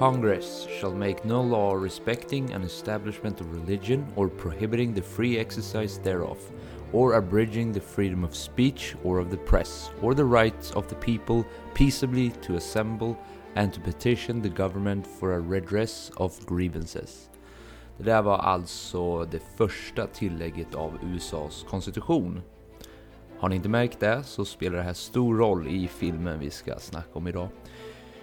Congress shall make no law respecting an establishment of religion or prohibiting the free exercise thereof, or abridging the freedom of speech or of the press, or the rights of the people peaceably to assemble and to petition the government for a redress of grievances. Det där var alltså det första tillägget av USAs konstitution. Har ni inte märkt det så spelar det här stor roll i filmen vi ska snacka om idag.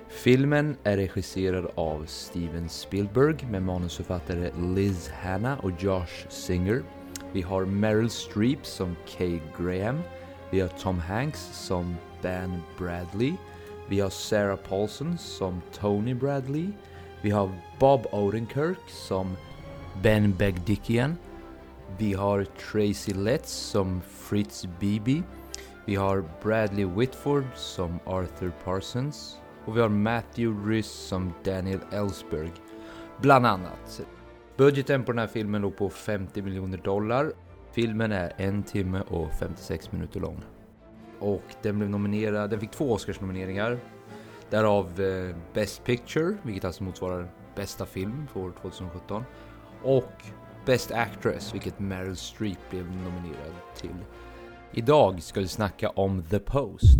Filmen är regisserad av Steven Spielberg med manusförfattare Liz Hanna och Josh Singer. Vi har Meryl Streep som Kay Graham. Vi har Tom Hanks som Ben Bradley. Vi har Sarah Paulson som Tony Bradley. Vi har Bob Odenkirk som Ben Begdickian. Vi har Tracy Letts som Fritz Beebe. Vi har Bradley Whitford som Arthur Parsons. Och vi har Matthew Rhys som Daniel Ellsberg. Bland annat. Budgeten på den här filmen låg på 50 miljoner dollar. Filmen är en timme och 56 minuter lång. Och den blev nominerad, den fick två Oscarsnomineringar. Därav eh, Best Picture, vilket alltså motsvarar bästa film för år 2017. Och Best Actress, vilket Meryl Streep blev nominerad till. Idag ska vi snacka om The Post.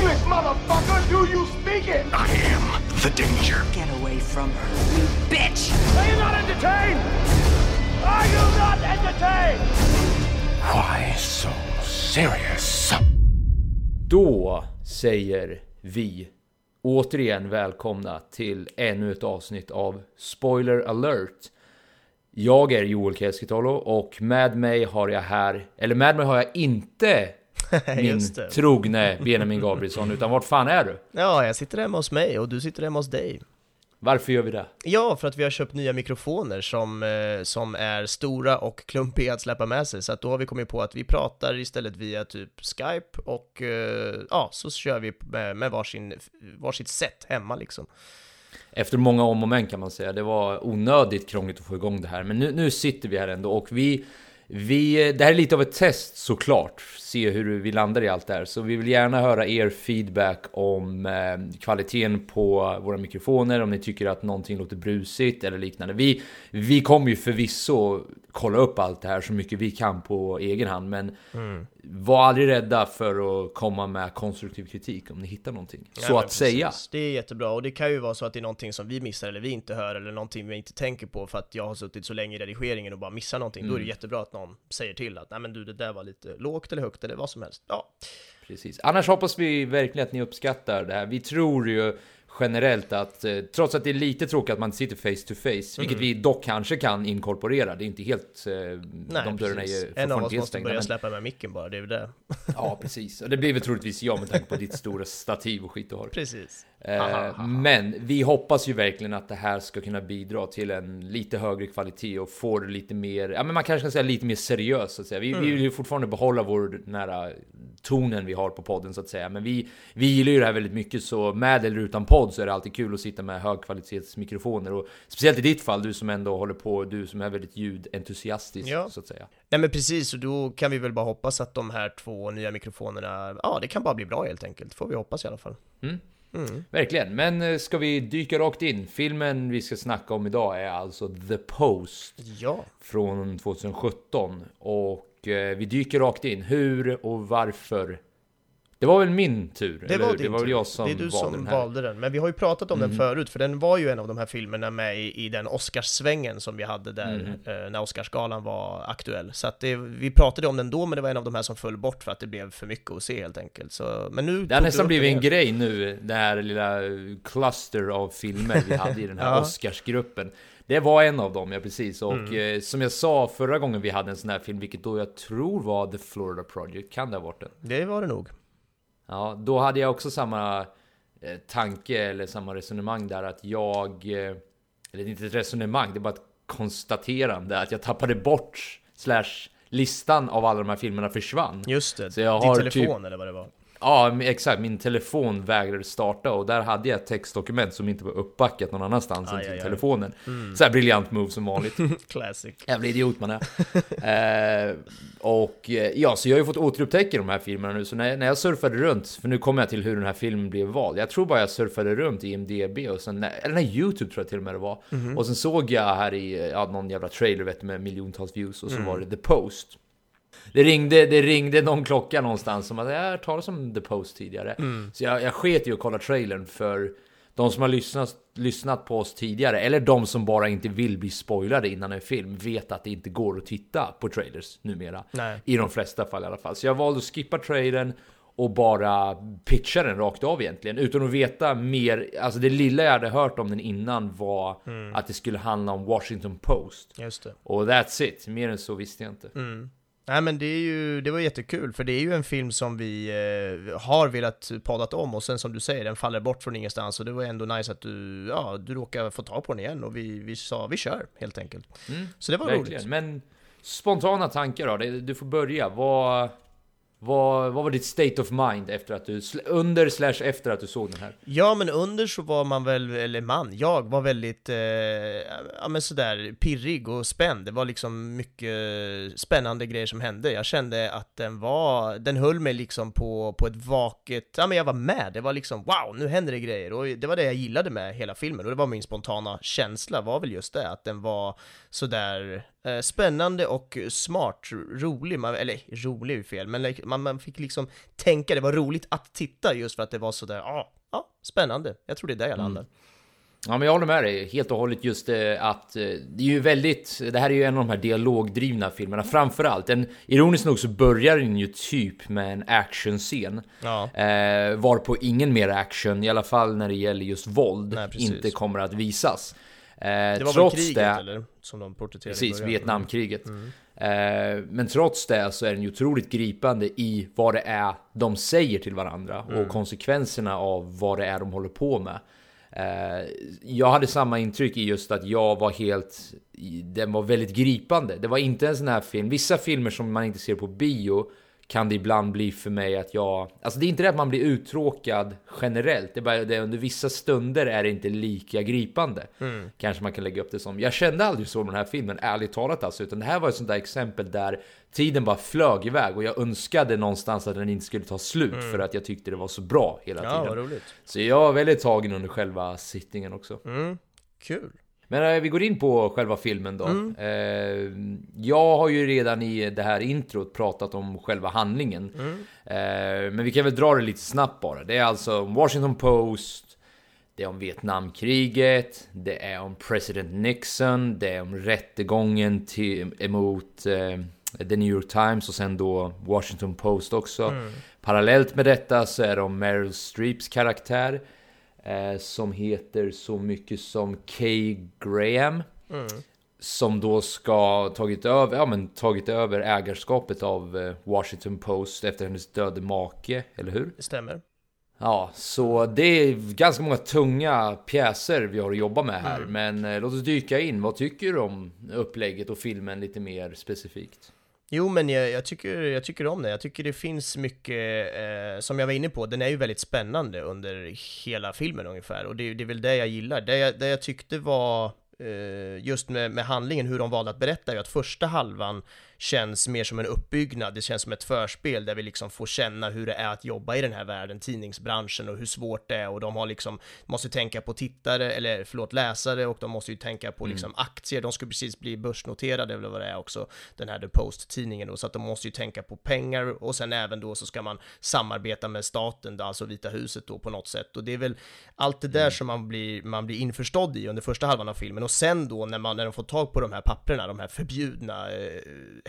English, motherfucker! Do you speak it? I am the danger. Get away from her, you bitch! Are you not entertained? Are you not entertained? Why so serious? Då säger vi återigen välkomna till ännu ett avsnitt av Spoiler alert. Jag är Joel Keskitalo och med mig har jag här, eller med mig har jag inte min trogne Benjamin Gabrielsson, utan vart fan är du? Ja, jag sitter hemma hos mig och du sitter hemma hos dig. Varför gör vi det? Ja, för att vi har köpt nya mikrofoner som, eh, som är stora och klumpiga att släppa med sig, så att då har vi kommit på att vi pratar istället via typ Skype och eh, ja, så kör vi med, med varsin, varsitt sätt hemma liksom. Efter många om och men kan man säga. Det var onödigt krångligt att få igång det här. Men nu, nu sitter vi här ändå och vi, vi... Det här är lite av ett test såklart. Se hur vi landar i allt det här. Så vi vill gärna höra er feedback om eh, kvaliteten på våra mikrofoner. Om ni tycker att någonting låter brusigt eller liknande. Vi, vi kommer ju förvisso kolla upp allt det här så mycket vi kan på egen hand. Men mm var aldrig rädda för att komma med konstruktiv kritik om ni hittar någonting. Ja, så att säga. precis. Det är jättebra, och det kan ju vara så att det är någonting som vi missar eller vi inte hör eller någonting vi inte tänker på för att jag har suttit så länge i redigeringen och bara missar någonting. Då är det jättebra att någon säger till att nej men du det där var lite lågt eller högt eller vad som helst. Ja, Precis. Annars hoppas vi verkligen att ni uppskattar det här. Vi tror ju generellt att eh, trots att det är lite tråkigt att man inte sitter face to face, vilket vi dock kanske kan inkorporera. Det är inte helt... Eh, nej de dörrarna är precis. ju En av oss måste börja Men, släppa med micken bara, det är väl det. ja, precis. Och det blir väl troligtvis jag med tanke på ditt stora stativ och skit du har. Precis. Eh, men vi hoppas ju verkligen att det här ska kunna bidra till en lite högre kvalitet och få det lite mer, ja men man kanske kan säga lite mer seriöst så att säga. Vi, vi vill ju fortfarande behålla vår nära tonen vi har på podden så att säga. Men vi, vi gillar ju det här väldigt mycket så med eller utan podd så är det alltid kul att sitta med högkvalitetsmikrofoner och speciellt i ditt fall, du som ändå håller på, du som är väldigt ljudentusiastisk Ja. så att säga. Nej men precis, och då kan vi väl bara hoppas att de här två nya mikrofonerna, ja det kan bara bli bra helt enkelt, får vi hoppas i alla fall. Verkligen, men eh, ska vi dyka rakt in? Filmen vi ska snacka om idag är alltså The Post. Ja, från 2017 och eh, vi dyker rakt in. Hur och varför? Det var väl min tur? det eller var din det var väl jag som Det är du valde som den här. Mm. valde den, men vi har ju pratat om den förut, för den var ju en av de här filmerna med i, i den Oscarssvängen som vi hade där Mm. eh, när Oscarsgalan var aktuell. Så att det, vi pratade om den då, men det var en av de här som föll bort för att det blev för mycket att se helt enkelt. Så, men nu Det har nästan blivit en grej nu, det här lilla cluster av filmer vi hade i den här Ja. Oscarsgruppen. Det var en av dem, ja precis. Och Mm. eh, som jag sa förra gången vi hade en sån här film, vilket då jag tror var The Florida Project, kan det ha varit den? Det var det nog. Ja, då hade jag också samma eh, tanke eller samma resonemang där att jag... Eh, eller inte ett resonemang, det är bara ett konstaterande att jag tappade bort slash listan av alla de här filmerna försvann. Just det, Så jag din har telefon typ- eller vad det var. Ja, exakt. Min telefon vägrade starta och där hade jag ett textdokument som inte var uppbackat någon annanstans än Aj, till aj, aj. telefonen. Så här briljant move som vanligt. Classic. Jävla idiot man är. eh, och eh, ja, så jag har ju fått återupptäcka de här filmerna nu. Så när, när jag surfade runt, för nu kommer jag till hur den här filmen blev vald. Jag tror bara jag surfade runt i IMDB och sen, eller nej, YouTube tror jag till och med det var. Och sen såg jag här i, ja, någon jävla trailer vet du, med miljontals views och så var det The Post. Det ringde, det ringde någon klocka någonstans som att jag har talas om The Post tidigare. Så jag, jag sket i att kolla trailern för de som har lyssnat, lyssnat på oss tidigare, eller de som bara inte vill bli spoilade innan en film, vet att det inte går att titta på trailers numera. Nej. I de flesta fall i alla fall. Så jag valde att skippa trailern och bara pitcha den rakt av egentligen. Utan att veta mer, alltså det lilla jag hade hört om den innan var att det skulle handla om Washington Post. Just det. Och that's it, mer än så visste jag inte. Nej men det är ju, det var jättekul, för det är ju en film som vi eh, har velat poddat om och sen som du säger, den faller bort från ingenstans och det var ändå nice att du, ja, du råkade få tag på den igen och vi, vi sa vi kör helt enkelt. Så det var Verkligen. roligt. Men spontana tankar då? Du får börja. Vad, vad, vad var ditt state of mind efter att du, under slash efter att du såg den här? Ja men under så var man väl, eller man, jag var väldigt, eh, ja men sådär pirrig och spänd. Det var liksom mycket spännande grejer som hände. Jag kände att den var, den höll mig liksom på, på ett vaket, ja men jag var med. Det var liksom wow, nu händer det grejer. Och det var det jag gillade med hela filmen och det var min spontana känsla var väl just det, att den var sådär spännande och smart, rolig, man, eller rolig är fel, men man, man fick liksom tänka, det var roligt att titta just för att det var sådär, ja, ja, spännande. Jag tror det är där jag landar. Ja, men jag håller med dig helt och hållet just eh, att eh, det är ju väldigt, det här är ju en av de här dialogdrivna filmerna framförallt. En, ironiskt nog så börjar den ju typ med en actionscen. Ja. Eh, varpå ingen mer action, i alla fall när det gäller just våld, Nej, inte kommer att visas. Eh, Det var trots väl kriget det, eller? Som de porträtterade Precis. Vietnamkriget. Eh, men trots det så är den ju otroligt gripande i vad det är de säger till varandra och konsekvenserna av vad det är de håller på med. Eh, jag hade samma intryck i just att jag var helt... Den var väldigt gripande. Det var inte en sån här film. Vissa filmer som man inte ser på bio kan det ibland bli för mig att jag... Alltså det är inte det att man blir uttråkad generellt. Det är bara det under vissa stunder är det inte lika gripande. Kanske man kan lägga upp det som. Jag kände aldrig så med den här filmen, ärligt talat alltså. Utan det här var ett sånt där exempel där tiden bara flög iväg. Och jag önskade någonstans att den inte skulle ta slut. För att jag tyckte det var så bra hela Ja, vad tiden. roligt. Så jag var väldigt tagen under själva sittningen också. Mm, kul. Men eh, vi går in på själva filmen då. Eh, jag har ju redan i det här introt pratat om själva handlingen. Eh, men vi kan väl dra det lite snabbt bara. Det är alltså Washington Post, det är om Vietnamkriget, det är om president Nixon, det är om rättegången till, emot eh, The New York Times och sen då Washington Post också. Parallellt med detta så är det om Meryl Streeps karaktär. Eh, som heter så mycket som Kay Graham. Som då ska tagit över, ja, men tagit över ägarskapet av eh, Washington Post efter hennes döde make, eller hur? Det stämmer. Ja, så det är ganska många tunga pjäser vi har att jobba med här. Men eh, låt oss dyka in. Vad tycker du om upplägget och filmen lite mer specifikt? Jo, men jag, jag, tycker, jag tycker om det. Jag tycker det finns mycket, eh, som jag var inne på, den är ju väldigt spännande under hela filmen ungefär. Och det, det är väl det jag gillar. Det jag, det jag tyckte var, eh, just med, med handlingen, hur de valde att berätta, är ju att första halvan känns mer som en uppbyggnad, det känns som ett förspel där vi liksom får känna hur det är att jobba i den här världen, tidningsbranschen och hur svårt det är. Och de har liksom, måste tänka på tittare, eller förlåt läsare och de måste ju tänka på liksom aktier, de ska precis bli börsnoterade eller vad det är också, den här The Post-tidningen då, så att de måste ju tänka på pengar och sen även då så ska man samarbeta med staten, då, alltså Vita huset då på något sätt. Och det är väl allt det där som man blir, man blir införstådd i under första halvan av filmen. Och sen då när man, när de får tag på de här papperna, de här förbjudna eh,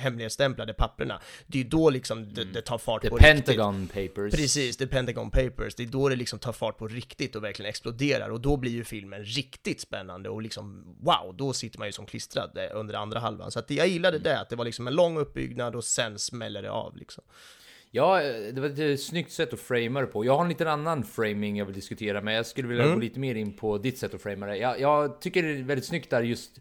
hemligstämplade papperna, det är ju då liksom det, det tar fart The på riktigt. Pentagon Papers. Precis, The Pentagon Papers. Det är då det liksom tar fart på riktigt och verkligen exploderar och då blir ju filmen riktigt spännande och liksom wow, då sitter man ju som klistrad eh, under andra halvan. Så att jag gillade det, att det var liksom en lång uppbyggnad och sen smäller det av liksom. Ja, det var ett eh, snyggt sätt att framea det på. Jag har en liten annan framing jag vill diskutera, men jag skulle vilja Mm. gå lite mer in på ditt sätt att framea det. Jag, jag tycker det är väldigt snyggt där just...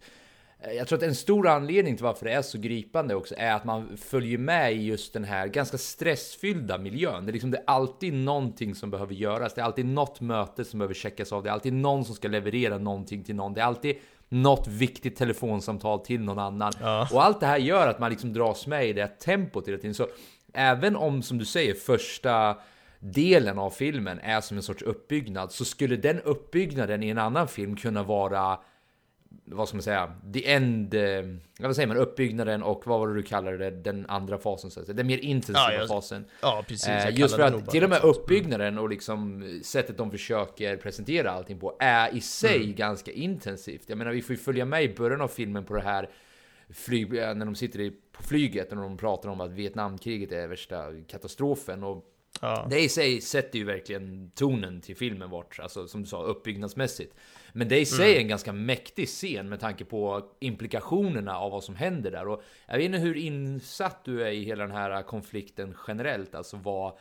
eh, Jag tror att en stor anledning till varför det är så gripande också är att man följer med i just den här ganska stressfyllda miljön. Det är, liksom, det är alltid någonting som behöver göras. Det är alltid något möte som behöver checkas av. Det är alltid någon som ska leverera någonting till någon. Det är alltid något viktigt telefonsamtal till någon annan. Och allt det här gör att man liksom dras med i det här tempot hela tiden. Så även om, som du säger, första delen av filmen är som en sorts uppbyggnad så skulle den uppbyggnaden i en annan film kunna vara vad ska man säga, the end, eh, vad säger man, uppbyggnaden och vad var det du kallade det, den andra fasen, så att säga, den mer intensiva Ja, jag- fasen. Ja, precis. Eh, just för att till och med något sånt. uppbyggnaden och liksom sättet de försöker presentera allting på är i sig Mm. ganska intensivt. Jag menar, vi får ju följa med i början av filmen på det här flyg, eh, när de sitter på flyget och de pratar om att Vietnamkriget är värsta katastrofen och Ja. det i sig sätter ju verkligen tonen till filmen vart, alltså som du sa, uppbyggnadsmässigt. Men det i sig Mm. är en ganska mäktig scen med tanke på implikationerna av vad som händer där. Och jag vet inte hur insatt du är i hela den här konflikten generellt, alltså vad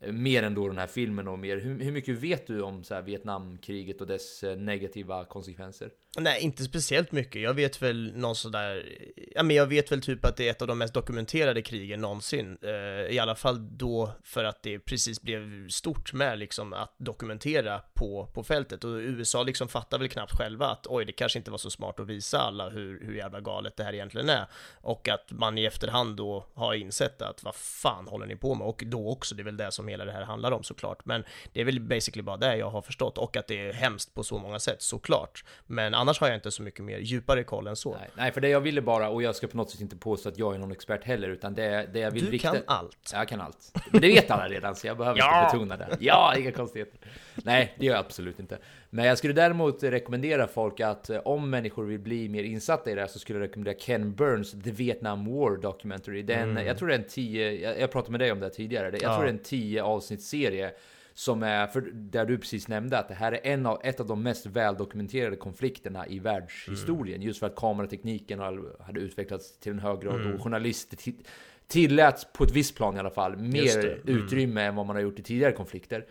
eh, mer än då den här filmen och mer. Hur, hur mycket vet du om så Vietnamkriget och dess eh, negativa konsekvenser? Nej, inte speciellt mycket. Jag vet väl någon sådär, ja men jag vet väl typ att det är ett av de mest dokumenterade krigen någonsin. Eh, I alla fall då för att det precis blev stort med liksom att dokumentera på, på fältet. Och USA liksom fattar väl knappt själva att oj, det kanske inte var så smart att visa alla hur, hur jävla galet det här egentligen är. Och att man i efterhand då har insett att vad fan håller ni på med? Och då också, det är väl det som hela det här handlar om såklart. Men det är väl basically bara det jag har förstått och att det är hemskt på så många sätt såklart. Men annars har jag inte så mycket mer djupare koll än så. Nej, nej, för det jag ville bara, och jag ska på något sätt inte påstå att jag är någon expert heller, utan det, det jag vill Du rikta... kan allt. Ja, Jag kan allt. Men det vet alla redan, så jag behöver Ja! inte betona det. Ja, inga konstigheter. Nej, det gör jag absolut inte. Men jag skulle däremot rekommendera folk att eh, om människor vill bli mer insatta i det här så skulle jag rekommendera Ken Burns The Vietnam War Documentary. Den, Jag tror det är en tio, jag, jag pratade med dig om det tidigare, jag tror det är en tio avsnittsserie som är, för där du precis nämnde att det här är en av, ett av de mest väldokumenterade konflikterna i världshistorien. Just för att kameratekniken hade utvecklats till en hög grad och journalister ti- tilläts på ett visst plan i alla fall mer. Mm. utrymme än vad man har gjort i tidigare konflikter.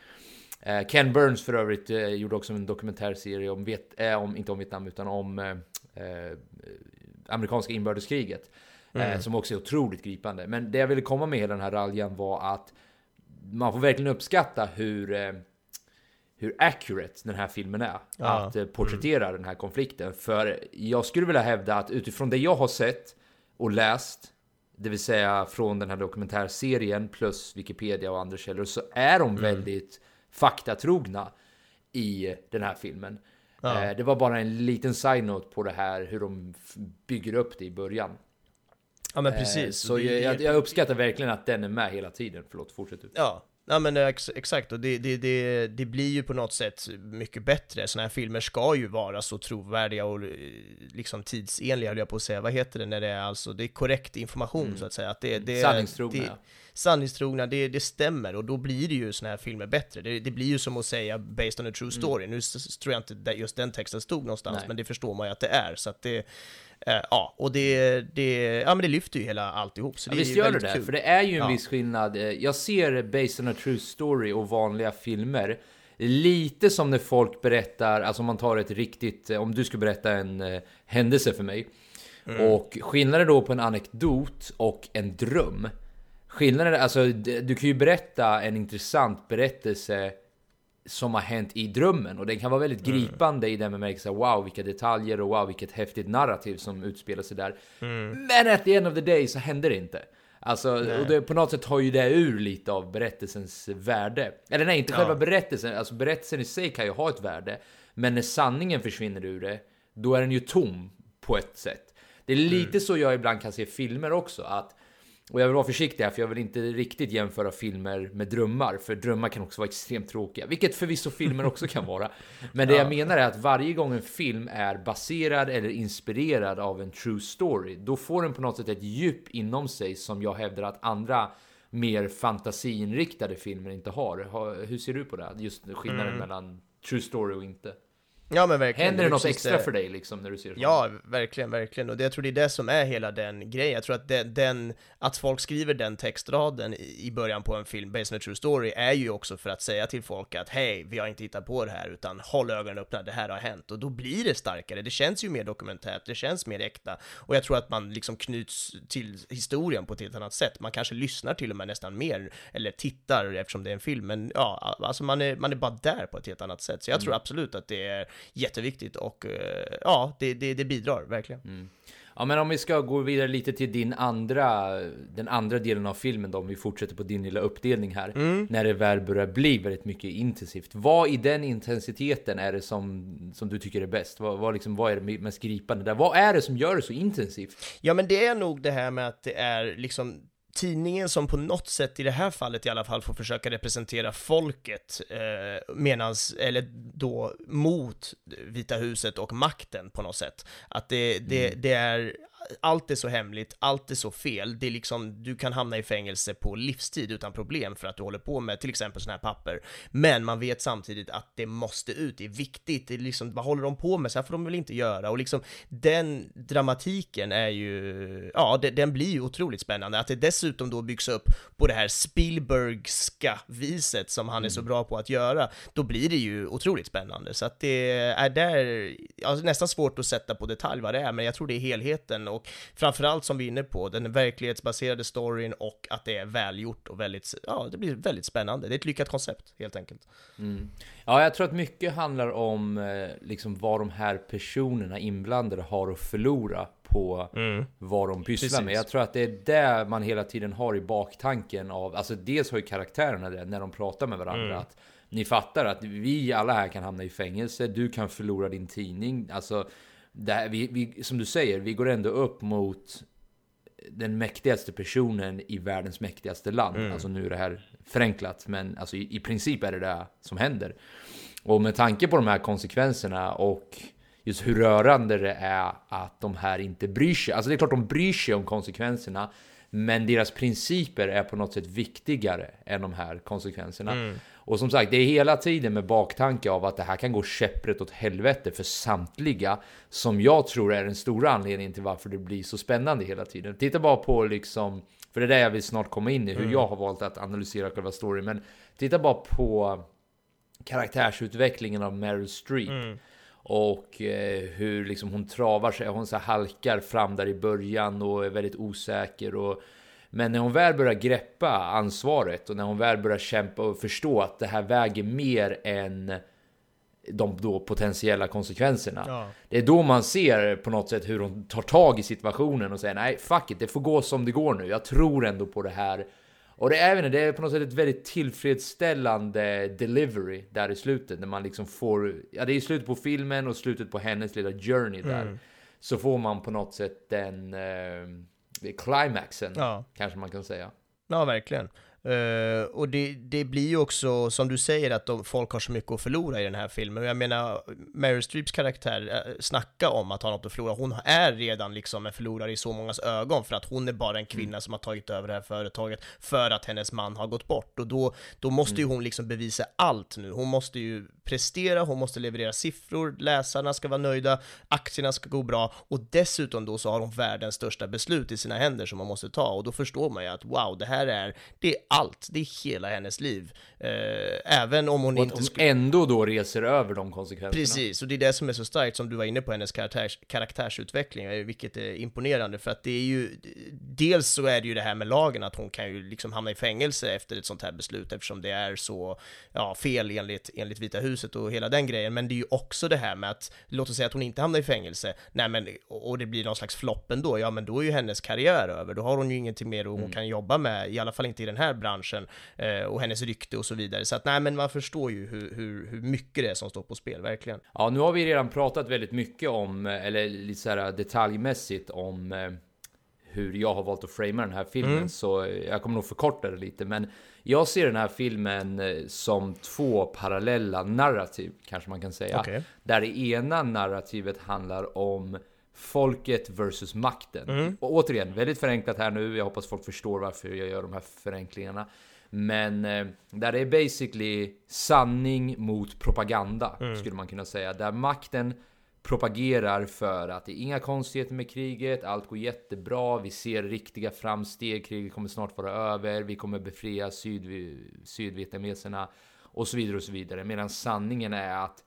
Eh, Ken Burns för övrigt eh, gjorde också en dokumentärserie om, vet, eh, om inte om Vietnam utan om eh, amerikanska inbördeskriget. Eh, som också är otroligt gripande. Men det jag ville komma med i hela den här raljan var att man får verkligen uppskatta hur eh, hur accurate den här filmen är. Ja. Att eh, porträttera den här konflikten. För jag skulle vilja hävda att utifrån det jag har sett och läst, det vill säga från den här dokumentärserien plus Wikipedia och andra källor, så är de väldigt faktatrogna i den här filmen. Eh, det var bara en liten side-note på det här, hur de bygger upp det i början. Ja men Eh, precis. Så Det- jag, jag, uppskattar verkligen att den är med hela tiden. Förlåt, fortsätt du. Ja, ja men ex exakt, och det, det, det, det blir ju på något sätt mycket bättre. Sådana här filmer ska ju vara så trovärdiga och eh, liksom tidsenliga, höll jag på att säga. Vad heter det när det är alltså, det är korrekt information så att säga. Att det, det, Sanningstrogna, det. Sanningstrogna, det, det stämmer och då blir det ju sådana här filmer bättre. Det, det blir ju som att säga based on a true story. Nu s- s- tror jag inte just den texten stod någonstans, Nej. men det förstår man ju att det är. Så att det, eh, ja, och det, det, ja men det lyfter ju hela alltihop. Så Ja, det visst är gör det det, för det är ju en Ja. viss skillnad. Eh, Jag ser Based on a True Story och vanliga filmer lite som när folk berättar, alltså om man tar ett riktigt, eh, om du skulle berätta en eh, händelse för mig. Mm. Och skillnaden då på en anekdot och en dröm. Skillnaden, alltså du kan ju berätta en intressant berättelse som har hänt i drömmen och den kan vara väldigt gripande i den bemärkelsen wow vilka detaljer och wow vilket häftigt narrativ som utspelar sig där. Men at the end of the day så händer det inte. Alltså, och det, på något sätt har ju det ur lite av berättelsens värde. Eller nej, inte själva berättelsen. Alltså berättelsen i sig kan ju ha ett värde. Men när sanningen försvinner ur det, då är den ju tom på ett sätt. Det är lite så jag ibland kan se filmer också. att och jag vill vara försiktig här för jag vill inte riktigt jämföra filmer med drömmar. För drömmar kan också vara extremt tråkiga. Vilket förvisso filmer också kan vara. Men det jag menar är att varje gång en film är baserad eller inspirerad av en true story. Då får den på något sätt ett djup inom sig som jag hävdar att andra mer fantasiinriktade filmer inte har. Ha- Hur ser du på det? Just skillnaden mellan true story och inte. Ja men verkligen. Händer det något extra för dig liksom när du ser sånt? Ja, verkligen, verkligen. Och det, jag tror det är det som är hela den grejen. Jag tror att den, den att folk skriver den textraden i, början på en film, based on a true story, är ju också för att säga till folk att hej, vi har inte hittat på det här, utan håll ögonen öppna, det här har hänt. Och då blir det starkare, det känns ju mer dokumentärt, det känns mer äkta. Och jag tror att man liksom knyts till historien på ett helt annat sätt. Man kanske lyssnar till och med nästan mer, eller tittar eftersom det är en film, men ja, alltså man är, man är bara där på ett helt annat sätt. Så jag tror absolut att det är jätteviktigt och eh, ja, det, det, det bidrar verkligen. Ja men om vi ska gå vidare lite till din andra, den andra delen av filmen då, om vi fortsätter på din lilla uppdelning här. När det väl börjar bli väldigt mycket intensivt. Vad i den intensiteten är det som, som du tycker är bäst? Vad, vad, liksom, vad är det mest gripande där? Vad är det som gör det så intensivt? Ja, men det är nog det här med att det är liksom tidningen som på något sätt i det här fallet i alla fall får försöka representera folket eh, medans, eller då mot Vita huset och makten på något sätt. Att det, det, det är allt är så hemligt, allt är så fel, det är liksom, du kan hamna i fängelse på livstid utan problem för att du håller på med till exempel sådana här papper. Men man vet samtidigt att det måste ut, det är viktigt, det är liksom, vad håller de på med? Så här får de väl inte göra? Och liksom den dramatiken är ju, ja, det, den blir ju otroligt spännande. Att det dessutom då byggs upp på det här Spielbergska viset som han är så bra på att göra, då blir det ju otroligt spännande. Så att det är där, ja, nästan svårt att sätta på detalj vad det är, men jag tror det är helheten och framförallt som vi är inne på, den verklighetsbaserade storyn och att det är välgjort och väldigt, ja, det blir väldigt spännande. Det är ett lyckat koncept, helt enkelt. Ja, jag tror att mycket handlar om eh, liksom vad de här personerna inblandade har att förlora på vad de pysslar Precis. med. Jag tror att det är det man hela tiden har i baktanken av, alltså dels har ju karaktärerna det när de pratar med varandra. Att ni fattar att vi alla här kan hamna i fängelse, du kan förlora din tidning. Alltså, det här, vi, vi, som du säger, vi går ändå upp mot den mäktigaste personen i världens mäktigaste land. Alltså nu är det här förenklat, men alltså i, i princip är det det som händer. Och med tanke på de här konsekvenserna och just hur rörande det är att de här inte bryr sig. Alltså det är klart de bryr sig om konsekvenserna, men deras principer är på något sätt viktigare än de här konsekvenserna. Och som sagt, det är hela tiden med baktanke av att det här kan gå käpprätt åt helvete för samtliga, som jag tror är den stora anledningen till varför det blir så spännande hela tiden. Titta bara på liksom, för det är det jag vill snart komma in i, hur jag har valt att analysera själva storyn, men titta bara på karaktärsutvecklingen av Meryl Streep. Och eh, hur liksom hon travar sig, hon så halkar fram där i början och är väldigt osäker. Och, men när hon väl börjar greppa ansvaret och när hon väl börjar kämpa och förstå att det här väger mer än de då potentiella konsekvenserna. Ja. Det är då man ser på något sätt hur hon tar tag i situationen och säger nej, fuck it, det får gå som det går nu. Jag tror ändå på det här. Och det är, även, det är på något sätt ett väldigt tillfredsställande delivery där i slutet. När man liksom får, ja det är slutet på filmen och slutet på hennes lilla journey där. Mm. Så får man på något sätt den eh, climaxen, Ja. kanske man kan säga. Ja, verkligen. Eh, och det, det blir ju också, som du säger, att de, folk har så mycket att förlora i den här filmen. Jag menar, Meryl Streeps karaktär, uh, snacka om att ha något att förlora. Hon är redan liksom en förlorare i så mångas ögon, för att hon är bara en kvinna som har tagit över det här företaget, för att hennes man har gått bort. Och då, då måste ju hon liksom bevisa allt nu. Hon måste ju prestera, hon måste leverera siffror, läsarna ska vara nöjda, aktierna ska gå bra, och dessutom då så har hon världens största beslut i sina händer som man måste ta, och då förstår man ju att wow, det här är, det är allt, det är hela hennes liv. Eh, även om hon Och inte hon skulle... ändå då reser över de konsekvenserna. Precis, och det är det som är så starkt som du var inne på, hennes karaktärs, karaktärsutveckling, vilket är imponerande, för att det är ju, dels så är det ju det här med lagen, att hon kan ju liksom hamna i fängelse efter ett sånt här beslut, eftersom det är så, ja, fel enligt, enligt Vita huset och hela den grejen, men det är ju också det här med att, låt oss säga att hon inte hamnar i fängelse, nej men, och det blir någon slags flopp ändå, ja men då är ju hennes karriär över, då har hon ju ingenting mer hon kan jobba med, i alla fall inte i den här branschen, eh, och hennes rykte och så vidare, så att nej men man förstår ju hur, hur, hur mycket det är som står på spel, verkligen. Ja, nu har vi redan pratat väldigt mycket om, eh, eller lite så här detaljmässigt om eh, hur jag har valt att framea den här filmen, Mm. så jag kommer nog förkorta det lite. Men jag ser den här filmen eh, som två parallella narrativ, kanske man kan säga. Okej. Där det ena narrativet handlar om folket versus makten. Mm. Och återigen, väldigt förenklat här nu. Jag hoppas folk förstår varför jag gör de här förenklingarna. Men eh, där det är basically sanning mot propaganda, Mm. skulle man kunna säga. Där makten propagerar för att det är inga konstigheter med kriget, allt går jättebra, vi ser riktiga framsteg, kriget kommer snart vara över, vi kommer befria syd, sydvietnameserna och så vidare och så vidare. Medan sanningen är att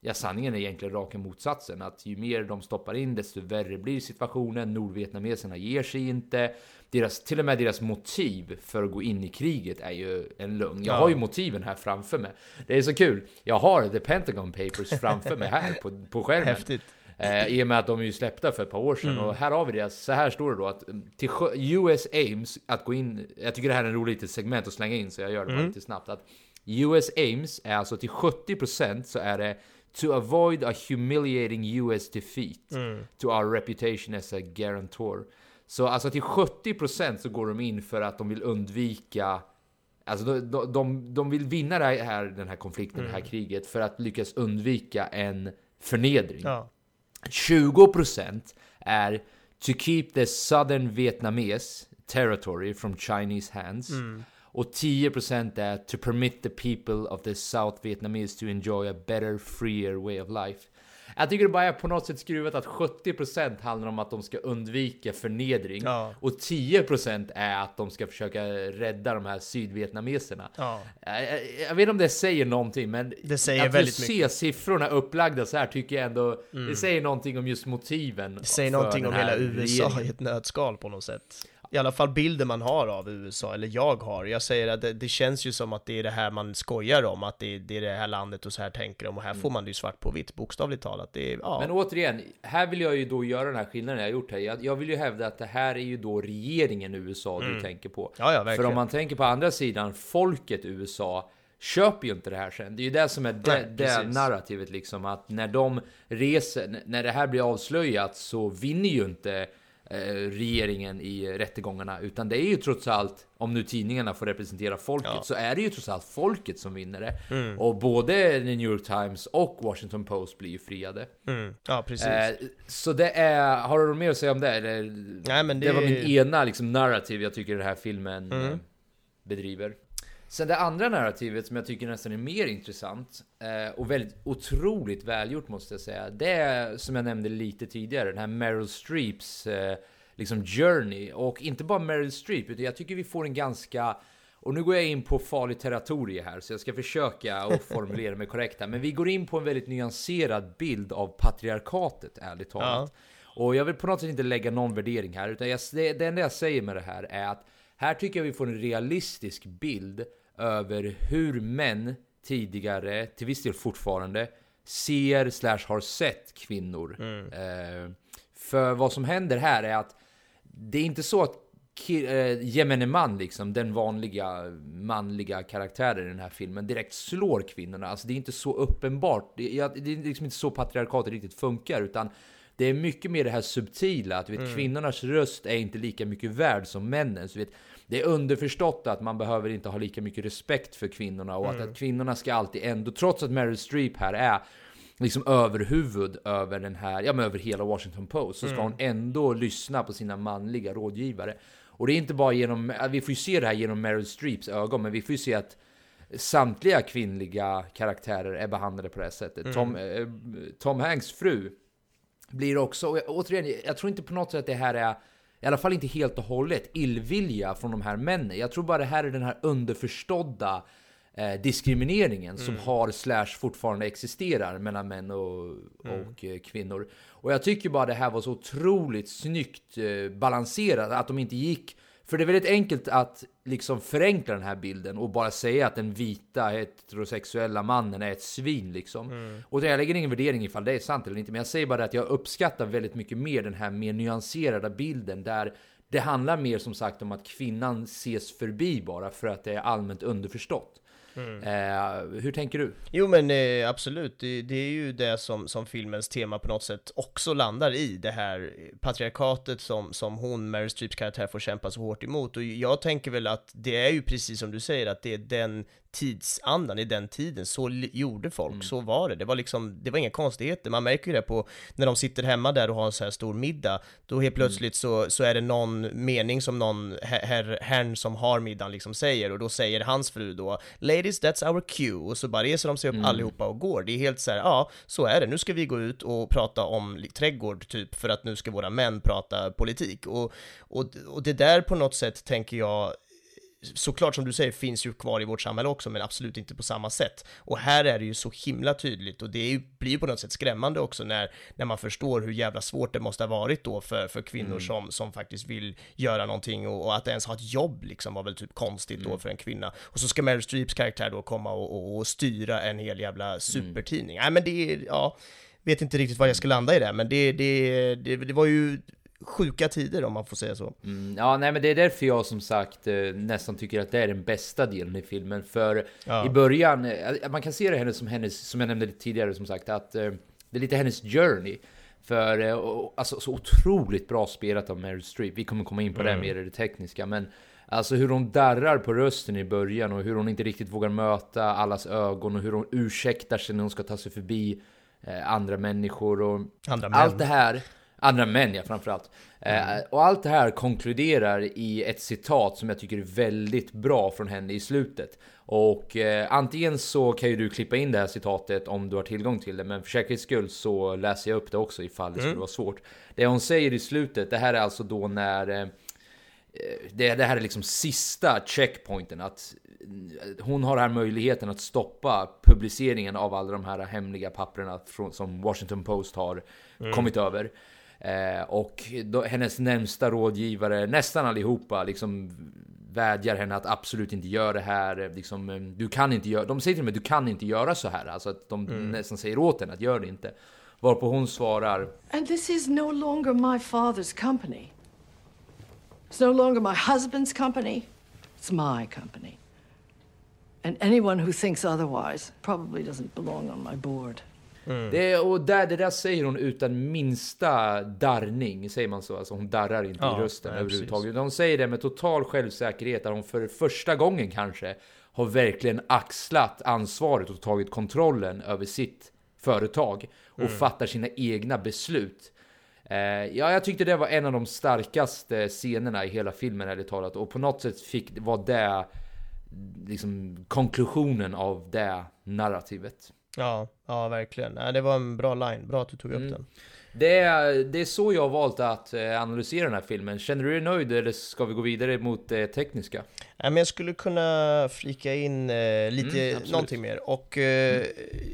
Ja, sanningen är egentligen raka motsatsen. Att ju mer de stoppar in, desto värre blir situationen. Nordvietnameserna ger sig inte. Deras, till och med deras motiv för att gå in i kriget är ju en lögn. Jag Ja. har ju motiven här framför mig. Det är så kul. Jag har The Pentagon Papers framför mig här på, på skärmen. Häftigt. Eh, I och med att de är ju släppta för ett par år sedan. Mm. Och här har vi det. Så här står det då att mm, till US aims att gå in. Jag tycker det här är en rolig litet segment att slänga in så jag gör det Mm. lite snabbt. Att US aims är alltså till 70% så är det to avoid a humiliating US defeat Mm. to our reputation as a guarantor. Så alltså till 70% så går de in för att de vill undvika Alltså de, de, de, de vill vinna här, den här konflikten, det här kriget för att lyckas undvika en förnedring. Ja. 20% är to keep the southern Vietnamese territory from Chinese hands. Och 10% är to permit the people of the South Vietnamese to enjoy a better, freer way of life. Jag tycker det bara är på något sätt skruvat att 70% handlar om att de ska undvika förnedring Ja. och 10% är att de ska försöka rädda de här sydvietnameserna. Ja. Jag, jag, vet inte om det säger någonting, men Det säger att väldigt mycket. Mm. se siffrorna upplagda så här tycker jag ändå, det säger någonting om just motiven. Säg för någonting om hela USA regeringen. i ett nötskal på något sätt. I alla fall bilden man har av USA, eller jag har. Jag säger att det, det känns ju som att det är det här man skojar om, att det, det är det här landet och så här tänker de, och här får man det ju svart på vitt, bokstavligt talat. Det är, ja. Mm. Men återigen, här vill jag ju då göra den här skillnaden jag har gjort här. Jag, jag vill ju hävda att det här är ju då regeringen i USA du tänker på. Mm. Ja, ja, För om man tänker på andra sidan, folket USA köper ju inte det här sen. Det är ju det som är det, Nej, det narrativet liksom. Att när de reser, när det här blir avslöjat så vinner ju inte regeringen i rättegångarna. Utan det är ju trots allt, om nu tidningarna får representera folket, Ja. så är det ju trots allt folket som vinner det. Mm. Och både The New York Times och Washington Post blir ju friade. Mm. Ja, precis. Eh, så det är, har du något mer att säga om det? Eller? Nej, men det... det- var min ena liksom, narrativ jag tycker den här filmen Mm. eh, bedriver. Sen det andra narrativet som jag tycker nästan är mer intressant eh, och väldigt otroligt välgjort måste jag säga. Det är som jag nämnde lite tidigare, den här Meryl Streeps eh, liksom journey. Och inte bara Meryl Streep, utan jag tycker vi får en ganska och nu går jag in på farligt territorium här, så jag ska försöka att formulera mig korrekt här. Men vi går in på en väldigt nyanserad bild av patriarkatet, ärligt talat. Och jag vill på något sätt inte lägga någon värdering här, utan jag, det, det enda jag säger med det här är att här tycker jag vi får en realistisk bild över hur män tidigare, till viss del fortfarande, ser slash har sett kvinnor. Eh, för vad som händer här är att det är inte så att eh, gemene man, liksom, den vanliga manliga karaktären i den här filmen, direkt slår kvinnorna. Alltså det är inte så uppenbart. Det, jag, det är liksom inte så patriarkatet riktigt funkar, utan det är mycket mer det här subtila, att vet, kvinnornas röst är inte lika mycket värd som männens. Vet, det är underförstått att man behöver inte ha lika mycket respekt för kvinnorna och att, att kvinnorna ska alltid ändå, trots att Meryl Streep här är liksom överhuvud över den här, ja men över hela Washington Post, så ska hon ändå lyssna på sina manliga rådgivare. Och det är inte bara genom, vi får ju se det här genom Meryl Streeps ögon, men vi får ju se att samtliga kvinnliga karaktärer är behandlade på det här sättet. Tom, eh, Tom Hanks fru blir också, och jag- återigen, jag tror inte på något sätt att det här är, i alla fall inte helt och hållet, illvilja från de här männen. Jag tror bara det här är den här underförstådda eh, diskrimineringen som har slash fortfarande existerar mellan män och, och eh, kvinnor. Och jag tycker bara det här var så otroligt snyggt eh, balanserat, att de inte gick för det är väldigt enkelt att liksom förenkla den här bilden och bara säga att den vita heterosexuella mannen är ett svin liksom. Och jag lägger ingen värdering ifall det är sant eller inte, men jag säger bara att jag uppskattar väldigt mycket mer den här mer nyanserade bilden där det handlar mer som sagt om att kvinnan ses förbi bara för att det är allmänt underförstått. Eh, hur tänker du? Jo men eh, absolut, det, det är ju det som, som filmens tema på något sätt också landar i, det här patriarkatet som, som hon, Meryl Streeps karaktär, får kämpa så hårt emot. Och jag tänker väl att det är ju precis som du säger, att det är den, tidsandan i den tiden, så gjorde folk, Mm. så var det. Det var liksom, det var inga konstigheter. Man märker ju det på när de sitter hemma där och har en så här stor middag, då Mm. helt plötsligt så, så är det någon mening som någon her- herr, herrn som har middagen liksom säger, och då säger hans fru då Ladies, that's our cue, och så bara reser de sig upp Mm. allihopa och går. Det är helt så här, ja, så är det. Nu ska vi gå ut och prata om trädgård, typ, för att nu ska våra män prata politik. Och, och, och det där på något sätt tänker jag såklart som du säger finns ju kvar i vårt samhälle också, men absolut inte på samma sätt. Och här är det ju så himla tydligt och det ju, blir ju på något sätt skrämmande också när, när man förstår hur jävla svårt det måste ha varit då för, för kvinnor som, som faktiskt vill göra någonting och, och att ens ha ett jobb liksom var väl typ konstigt då för en kvinna. Och så ska Meryl Streeps karaktär då komma och, och, och styra en hel jävla supertidning. Nej men det är, ja, vet inte riktigt var jag ska landa i det, men det, det, det, det var ju sjuka tider om man får säga så. Mm, ja, nej, men det är därför jag som sagt eh, nästan tycker att det är den bästa delen i filmen. För Ja. i början, eh, man kan se det henne som hennes, som jag nämnde tidigare som sagt, att eh, det är lite hennes journey. För, alltså så otroligt bra spelat av Meryl Streep. Vi kommer komma in på det mer i det tekniska, men Alltså hur hon darrar på rösten i början och hur hon inte riktigt vågar möta allas ögon och hur hon ursäktar sig när hon ska ta sig förbi andra människor och Andra allt det här, andra män ja framförallt. Eh, och allt det här konkluderar i ett citat som jag tycker är väldigt bra från henne i slutet. Och eh, antingen så kan ju du klippa in det här citatet om du har tillgång till det, men för säkerhets skull så läser jag upp det också ifall det skulle vara svårt. Det hon säger i slutet, det här är alltså då när eh, det, det här är liksom sista checkpointen att hon har här möjligheten att stoppa publiceringen av alla de här hemliga papperna från, som Washington Post har kommit över. Eh, och då, hennes närmsta rådgivare, nästan allihopa, liksom vädjar henne att absolut inte göra det här. Liksom, eh, du kan inte göra, de säger till mig du kan inte göra så här. Alltså att de nästan säger åt henne att göra det inte. Varpå hon svarar And this is no longer my father's company. It's no longer my husband's company. It's my company. And anyone who thinks otherwise probably doesn't belong on my board. Det, och där, det där säger hon utan minsta darrning, säger man så? Alltså hon darrar inte Ja, i rösten nej, överhuvudtaget. Hon säger det med total självsäkerhet, där hon för första gången kanske har verkligen axlat ansvaret och tagit kontrollen över sitt företag och Mm. fattar sina egna beslut. Eh, ja, jag tyckte det var en av de starkaste scenerna i hela filmen, ärligt talat. Och på något sätt fick, var det liksom konklusionen av det narrativet. Ja, ja verkligen. Nej, det var en bra line, bra att du tog upp den. Det är, det är så jag har valt att eh, analysera den här filmen. Känner du dig nöjd eller ska vi gå vidare mot det tekniska? Nej, men jag skulle kunna flika in eh, lite, Mm, absolut. någonting mer. Och eh,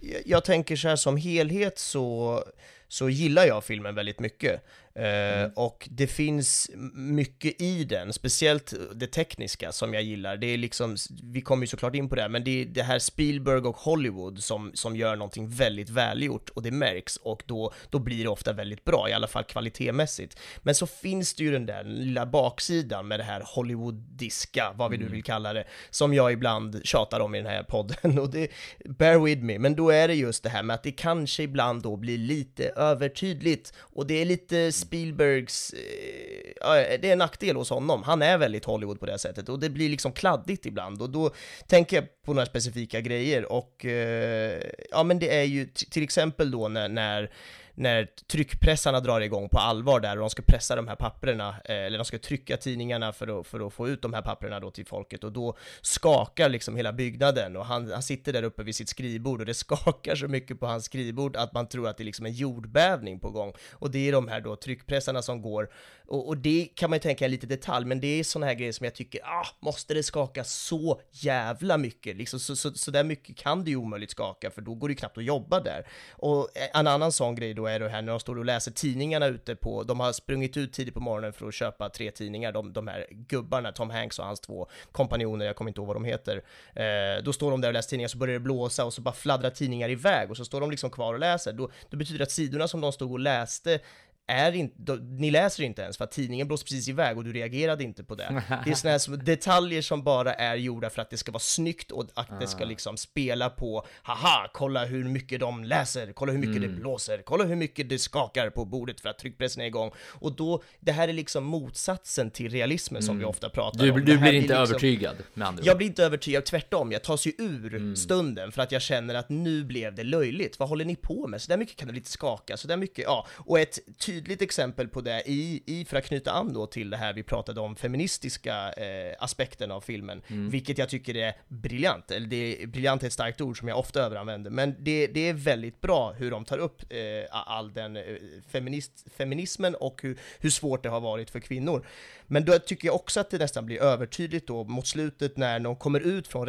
jag, jag tänker så här som helhet så, så gillar jag filmen väldigt mycket. Eh, Och det finns mycket i den, speciellt det tekniska som jag gillar. Det är liksom, vi kommer ju såklart in på det, men det är det här Spielberg och Hollywood som, som gör någonting väldigt välgjort och det märks och då, då blir det ofta väldigt bra, i alla fall kvalitetsmässigt. Men så finns det ju den där lilla baksidan med det här Hollywoodiska, vad vi nu vill kalla det, som jag ibland tjatar om i den här podden och det, bear with me, men då är det just det här med att det kanske ibland då blir lite övertydligt och det är lite Spielbergs, eh, det är en nackdel hos honom, han är väldigt Hollywood på det sättet och det blir liksom kladdigt ibland och då tänker jag på några specifika grejer och eh, ja men det är ju till exempel då när, när när tryckpressarna drar igång på allvar där och de ska pressa de här papperna, eh, eller de ska trycka tidningarna för att, för att få ut de här papperna då till folket och då skakar liksom hela byggnaden och han, han sitter där uppe vid sitt skrivbord och det skakar så mycket på hans skrivbord att man tror att det är liksom en jordbävning på gång. Och det är de här då tryckpressarna som går och, och det kan man ju tänka är lite detalj men det är sådana här grejer som jag tycker, ah, måste det skaka så jävla mycket? Liksom så, så, så där mycket kan det ju omöjligt skaka för då går det ju knappt att jobba där. Och en annan sån grej då är det här när de står och läser tidningarna ute på, de har sprungit ut tidigt på morgonen för att köpa tre tidningar, de, de här gubbarna, Tom Hanks och hans två kompanjoner, jag kommer inte ihåg vad de heter. Eh, då står de där och läser tidningar, så börjar det blåsa och så bara fladdrar tidningar iväg och så står de liksom kvar och läser. Då, då betyder det att sidorna som de stod och läste är inte, ni läser inte ens för att tidningen blåste precis iväg och du reagerade inte på det. Det är såna här detaljer som bara är gjorda för att det ska vara snyggt och att det ska liksom spela på, haha, kolla hur mycket de läser, kolla hur mycket det blåser, kolla hur mycket det skakar på bordet för att tryckpressen är igång. Och då, det här är liksom motsatsen till realismen som vi ofta pratar Du, om. du blir inte liksom- övertygad med andra jag blir inte övertygad, tvärtom. Jag tas ju ur stunden för att jag känner att nu blev det löjligt. Vad håller ni på med? Så där mycket kan det inte skaka, så där mycket, ja. Och ett tydligt exempel på det i, i för att knyta an då till det här vi pratade om, feministiska eh, aspekten av filmen, vilket jag tycker är briljant. Eller det är, briljant är ett starkt ord som jag ofta överanvänder, men det, det är väldigt bra hur de tar upp eh, all den eh, feminist, feminismen och hur, hur svårt det har varit för kvinnor. Men då tycker jag också att det nästan blir övertydligt då mot slutet när de kommer ut från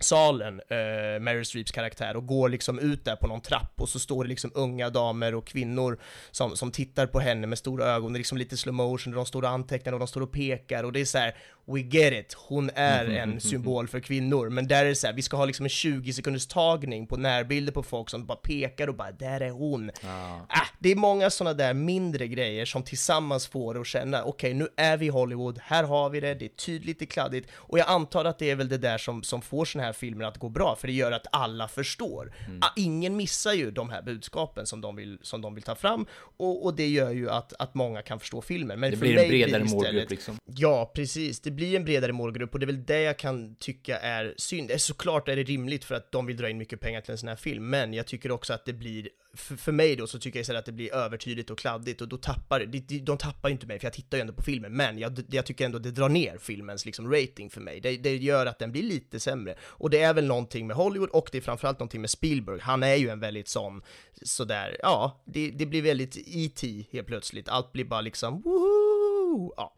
salen, eh, Meryl Streeps karaktär, och går liksom ut där på någon trapp och så står det liksom unga damer och kvinnor som, som tittar på henne med stora ögon, det är liksom lite slow motion, och de står och antecknar och de står och pekar och det är så här, we get it, hon är en symbol för kvinnor, men där är det så här, vi ska ha liksom en 20 sekunders tagning på närbilder på folk som bara pekar och bara, där är hon. Äh, det är många sådana där mindre grejer som tillsammans får det att känna, okej nu är vi i Hollywood, här har vi det, det är tydligt, det är kladdigt, och jag antar att det är väl det där som, som får sådana här filmer att gå bra, för det gör att alla förstår. Ah, ingen missar ju de här budskapen som de vill, som de vill ta fram, och, och det gör ju att, att många kan förstå filmen. Men Det för blir en mig bredare istället- målgrupp liksom. Ja, precis. Det blir en bredare målgrupp och det är väl det jag kan tycka är synd. Eh, såklart är det rimligt för att de vill dra in mycket pengar till en sån här film, men jag tycker också att det blir, för, för mig då så tycker jag istället att det blir övertydligt och kladdigt och då tappar de, de, tappar ju inte mig för jag tittar ju ändå på filmen, men jag, jag tycker ändå det drar ner filmens liksom rating för mig. Det, det gör att den blir lite sämre. Och det är väl någonting med Hollywood och det är framförallt någonting med Spielberg. Han är ju en väldigt sån, sådär, ja, det, det blir väldigt E.T. helt plötsligt. Allt blir bara liksom, woho! Ja.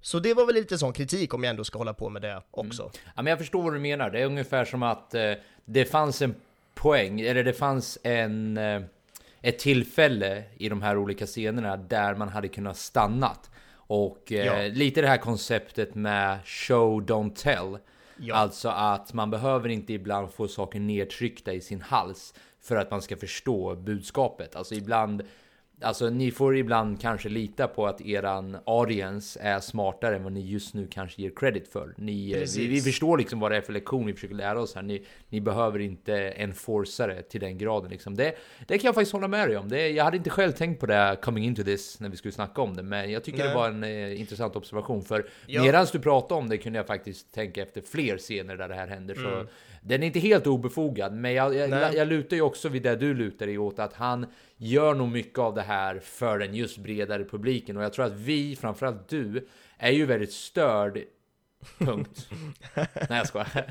Så det var väl lite sån kritik om jag ändå ska hålla på med det också. Ja, men jag förstår vad du menar. Det är ungefär som att eh, det fanns en poäng, eller det fanns en, eh, ett tillfälle i de här olika scenerna där man hade kunnat stannat. Och eh, Ja. lite det här konceptet med show don't tell. Ja. Alltså att man behöver inte ibland få saker nedtryckta i sin hals för att man ska förstå budskapet. Alltså ibland Alltså ni får ibland kanske lita på att eran audience är smartare än vad ni just nu kanske ger credit för. Ni, eh, vi, vi förstår liksom vad det är för lektion vi försöker lära oss här. Ni, ni behöver inte enforca det till den graden liksom. Det, det kan jag faktiskt hålla med dig om. Det, jag hade inte själv tänkt på det coming into this när vi skulle snacka om det. Men jag tycker Nej. det var en eh, intressant observation. För Ja. medan du pratade om det kunde jag faktiskt tänka efter fler scener där det här händer. Så Mm. Den är inte helt obefogad. Men jag, jag, jag, lutar ju också vid det du lutar dig åt. Att han gör nog mycket av det här för den just bredare publiken. Och jag tror att vi, framförallt du, är ju väldigt störd Punkt. Nej jag skojar.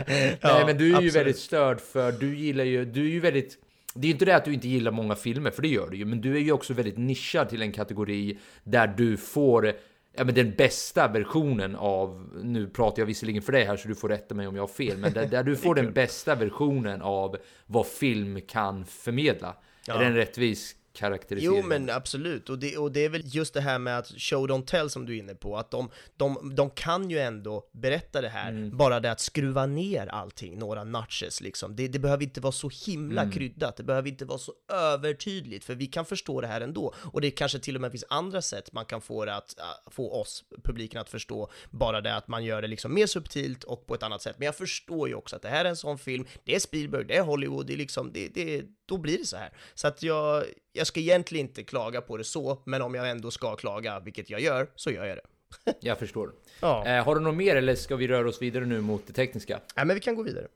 Nej men du är ju absolut. väldigt störd för du gillar ju, du är ju väldigt det är ju inte det att du inte gillar många filmer, för det gör du ju, men du är ju också väldigt nischad till en kategori där du får ja, men den bästa versionen av, nu pratar jag visserligen för dig här så du får rätta mig om jag har fel, men där, där du får den bästa versionen av vad film kan förmedla. Är det en rättvis karaktärisering? Jo men absolut, och det, och det är väl just det här med att show don't tell som du är inne på, att de, de, de kan ju ändå berätta det här, Mm. bara det att skruva ner allting några notches liksom. Det, det behöver inte vara så himla Mm. kryddat, det behöver inte vara så övertydligt, för vi kan förstå det här ändå. Och det kanske till och med finns andra sätt man kan få det att, äh, få oss, publiken att förstå, bara det att man gör det liksom mer subtilt och på ett annat sätt. Men jag förstår ju också att det här är en sån film, det är Spielberg, det är Hollywood, det är liksom, det, det, då blir det så här. Så att jag, jag ska egentligen inte klaga på det så, men om jag ändå ska klaga, vilket jag gör, så gör jag det. Jag förstår. Ja. Eh, har du något mer eller ska vi röra oss vidare nu mot det tekniska? Nej, men vi kan gå vidare.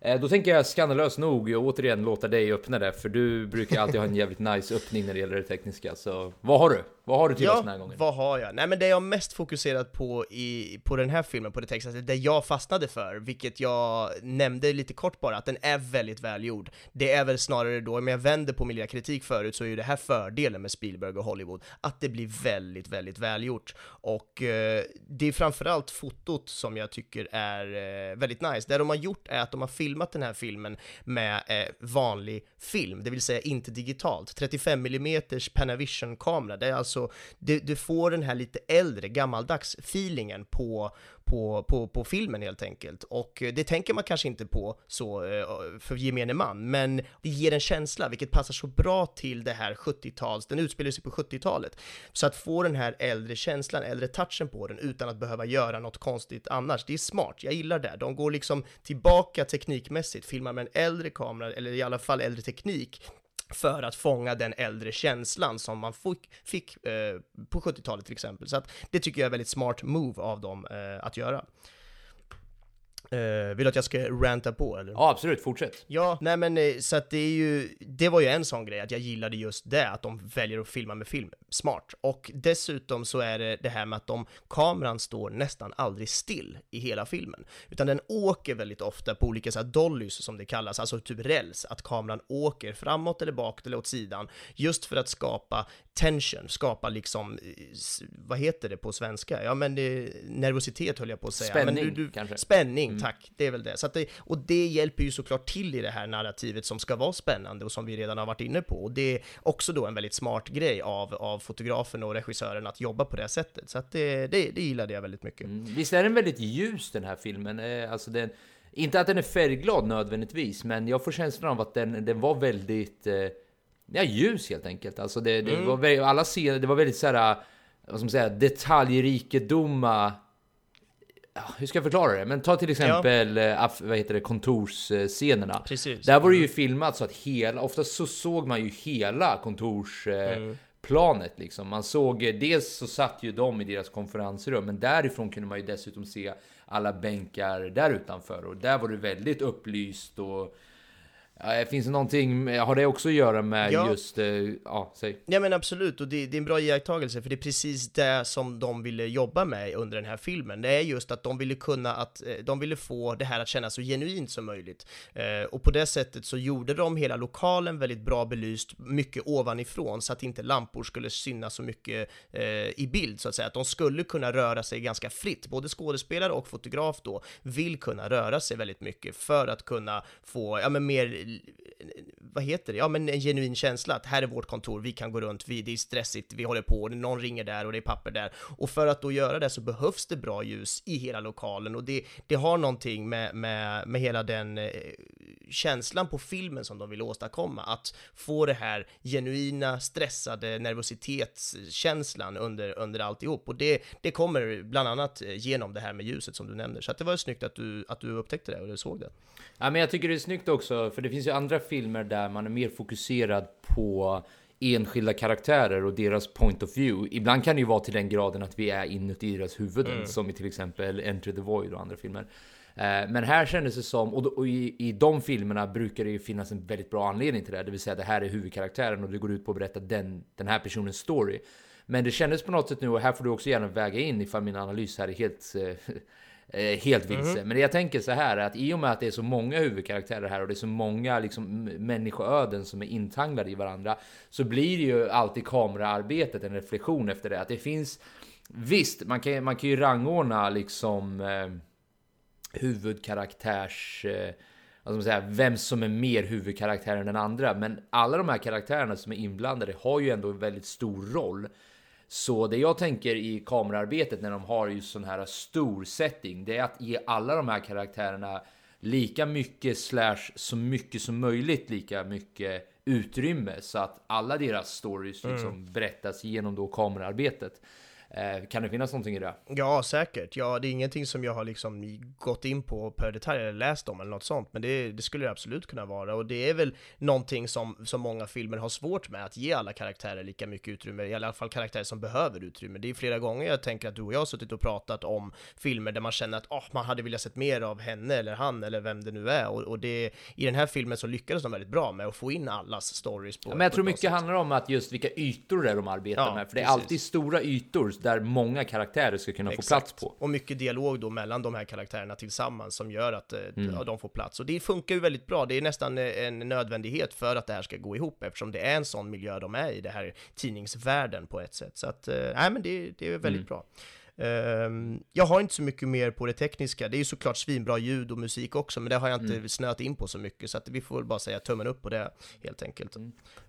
Eh, Då tänker jag skandalöst nog jag återigen låta dig öppna det, för du brukar alltid ha en jävligt nice öppning när det gäller det tekniska. Så vad har du? Vad har du till oss den här gången? vad har jag? Nej men det jag mest fokuserat på i, på den här filmen, på det textet, det jag fastnade för, vilket jag nämnde lite kort bara, att den är väldigt välgjord. Det är väl snarare då, om jag vänder på min lilla kritik förut, så är ju det här fördelen med Spielberg och Hollywood, att det blir väldigt, väldigt välgjort. Och eh, det är framförallt fotot som jag tycker är eh, väldigt nice. Det de har gjort är att de har filmat den här filmen med eh, vanlig film, det vill säga inte digitalt. 35 mm Panavision-kamera, det är alltså alltså, du, du får den här lite äldre, gammaldags feelingen på, på, på, på filmen helt enkelt. Och eh, det tänker man kanske inte på så eh, för gemene man, men det ger en känsla, vilket passar så bra till det här 70-tals, den utspelar sig på 70-talet. Så att få den här äldre känslan, äldre touchen på den utan att behöva göra något konstigt annars, det är smart, jag gillar det. De går liksom tillbaka teknikmässigt, filmar med en äldre kamera, eller i alla fall äldre teknik, för att fånga den äldre känslan som man fick, fick eh, på 70-talet till exempel. Så att det tycker jag är väldigt smart move av dem eh, att göra. Uh, vill du att jag ska ranta på eller? Ja, absolut, fortsätt. Ja, nej men eh, så att det är ju, det var ju en sån grej att jag gillade just det, att de väljer att filma med film. Smart. Och dessutom så är det det här med att de, kameran står nästan aldrig still i hela filmen, utan den åker väldigt ofta på olika så här dollys som det kallas, alltså typ räls, att kameran åker framåt eller bakåt eller åt sidan, just för att skapa tension, skapa liksom, eh, vad heter det på svenska? Ja men det, nervositet höll jag på att säga. Spänning men du, du, kanske? Spänning, mm. Tack. Det är väl det. Så det. Och det hjälper ju såklart till i det här narrativet som ska vara spännande och som vi redan har varit inne på. Och det är också då en väldigt smart grej av, av fotografen och regissören att jobba på det sättet. Så att det, det, det gillade jag väldigt mycket. Mm. Visst är den väldigt ljus den här filmen? Eh, alltså den, inte att den är färgglad nödvändigtvis, men jag får känslan av att den, den var väldigt eh, ja, ljus helt enkelt. Alltså det, det mm. var alla scener, det var väldigt så här, vad ska man säga, detaljrikedoma hur ska jag förklara det? Men ta till exempel ja. Eh, vad heter det, kontorsscenerna. Precis. Där var det ju mm. filmat så att hela, oftast så såg man ju hela kontorsplanet mm. liksom. Man såg, dels så satt ju de i deras konferensrum, men därifrån kunde man ju dessutom se alla bänkar där utanför och där var det väldigt upplyst och finns det någonting, har det också att göra med ja. just, eh, ja, säg. Ja men absolut, och det, det, är en bra iakttagelse, för det är precis det som de ville jobba med under den här filmen. Det är just att de ville kunna, att eh, de ville få det här att kännas så genuint som möjligt. Eh, och på det sättet så gjorde de hela lokalen väldigt bra belyst, mycket ovanifrån, så att inte lampor skulle synas så mycket i bild, så att säga. Att de skulle kunna röra sig ganska fritt, både skådespelare och fotograf då vill kunna röra sig väldigt mycket för att kunna få, ja men mer Eh, vad heter det, ja men en genuin känsla att här är vårt kontor, vi kan gå runt, vi, det är stressigt, vi håller på, någon ringer där och det är papper där. Och för att då göra det så behövs det bra ljus i hela lokalen och det, det har någonting med, med, med hela den eh, känslan på filmen som de vill åstadkomma, att få det här genuina, stressade nervositetskänslan under, under alltihop. Och det, det kommer bland annat genom det här med ljuset som du nämner. Så det var snyggt att du, att du upptäckte det och du såg det. Ja, men jag tycker det är snyggt också, för det finns ju andra filmer där man är mer fokuserad på enskilda karaktärer och deras point of view. Ibland kan det ju vara till den graden att vi är inuti deras huvuden, mm. som i till exempel Enter the Void och andra filmer. Eh, men här kändes det som, och i, i de filmerna brukar det ju finnas en väldigt bra anledning till det, det vill säga det här är huvudkaraktären och det går ut på att berätta den, den här personens story. Men det kändes på något sätt nu, och här får du också gärna väga in ifall min analys här är helt eh, eh, helt vilse. Mm. Men jag tänker så här att i och med att det är så många huvudkaraktärer här och det är så många liksom, människoöden som är intanglade i varandra så blir det ju alltid kameraarbetet en reflektion efter det. Att det finns Visst, man kan, man kan ju rangordna liksom eh, huvudkaraktärs... Eh, säga, vem som är mer huvudkaraktär än den andra. Men alla de här karaktärerna som är inblandade har ju ändå en väldigt stor roll. Så det jag tänker i kamerarbetet när de har just sån här stor setting, det är att ge alla de här karaktärerna lika mycket slash så mycket som möjligt lika mycket utrymme så att alla deras stories liksom mm. berättas genom då kamerarbetet. Eh, kan det finnas någonting i det? Ja, säkert. Ja, det är ingenting som jag har liksom gått in på per detalj eller läst om eller något sånt, men det, det, skulle det absolut kunna vara. Och det är väl någonting som, som många filmer har svårt med, att ge alla karaktärer lika mycket utrymme, i alla fall karaktärer som behöver utrymme. Det är flera gånger jag tänker att du och jag har suttit och pratat om filmer där man känner att oh, man hade velat sett mer av henne eller han eller vem det nu är. Och, och det, i den här filmen så lyckades de väldigt bra med att få in allas stories på ja, Men jag tror mycket sätt. handlar om att just vilka ytor det är de arbetar ja, med, för det är alltid stora ytor där många karaktärer ska kunna Exakt. få plats på. Och mycket dialog då mellan de här karaktärerna tillsammans som gör att eh, mm. de får plats. Och det funkar ju väldigt bra. Det är nästan eh, en nödvändighet för att det här ska gå ihop eftersom det är en sån miljö de är i, det här tidningsvärlden på ett sätt. Så att, eh, nej men det, det är väldigt mm. bra. Ehm, jag har inte så mycket mer på det tekniska, det är ju såklart svinbra ljud och musik också, men det har jag inte Mm. snöat in på så mycket, så att vi får väl bara säga tummen upp på det helt enkelt.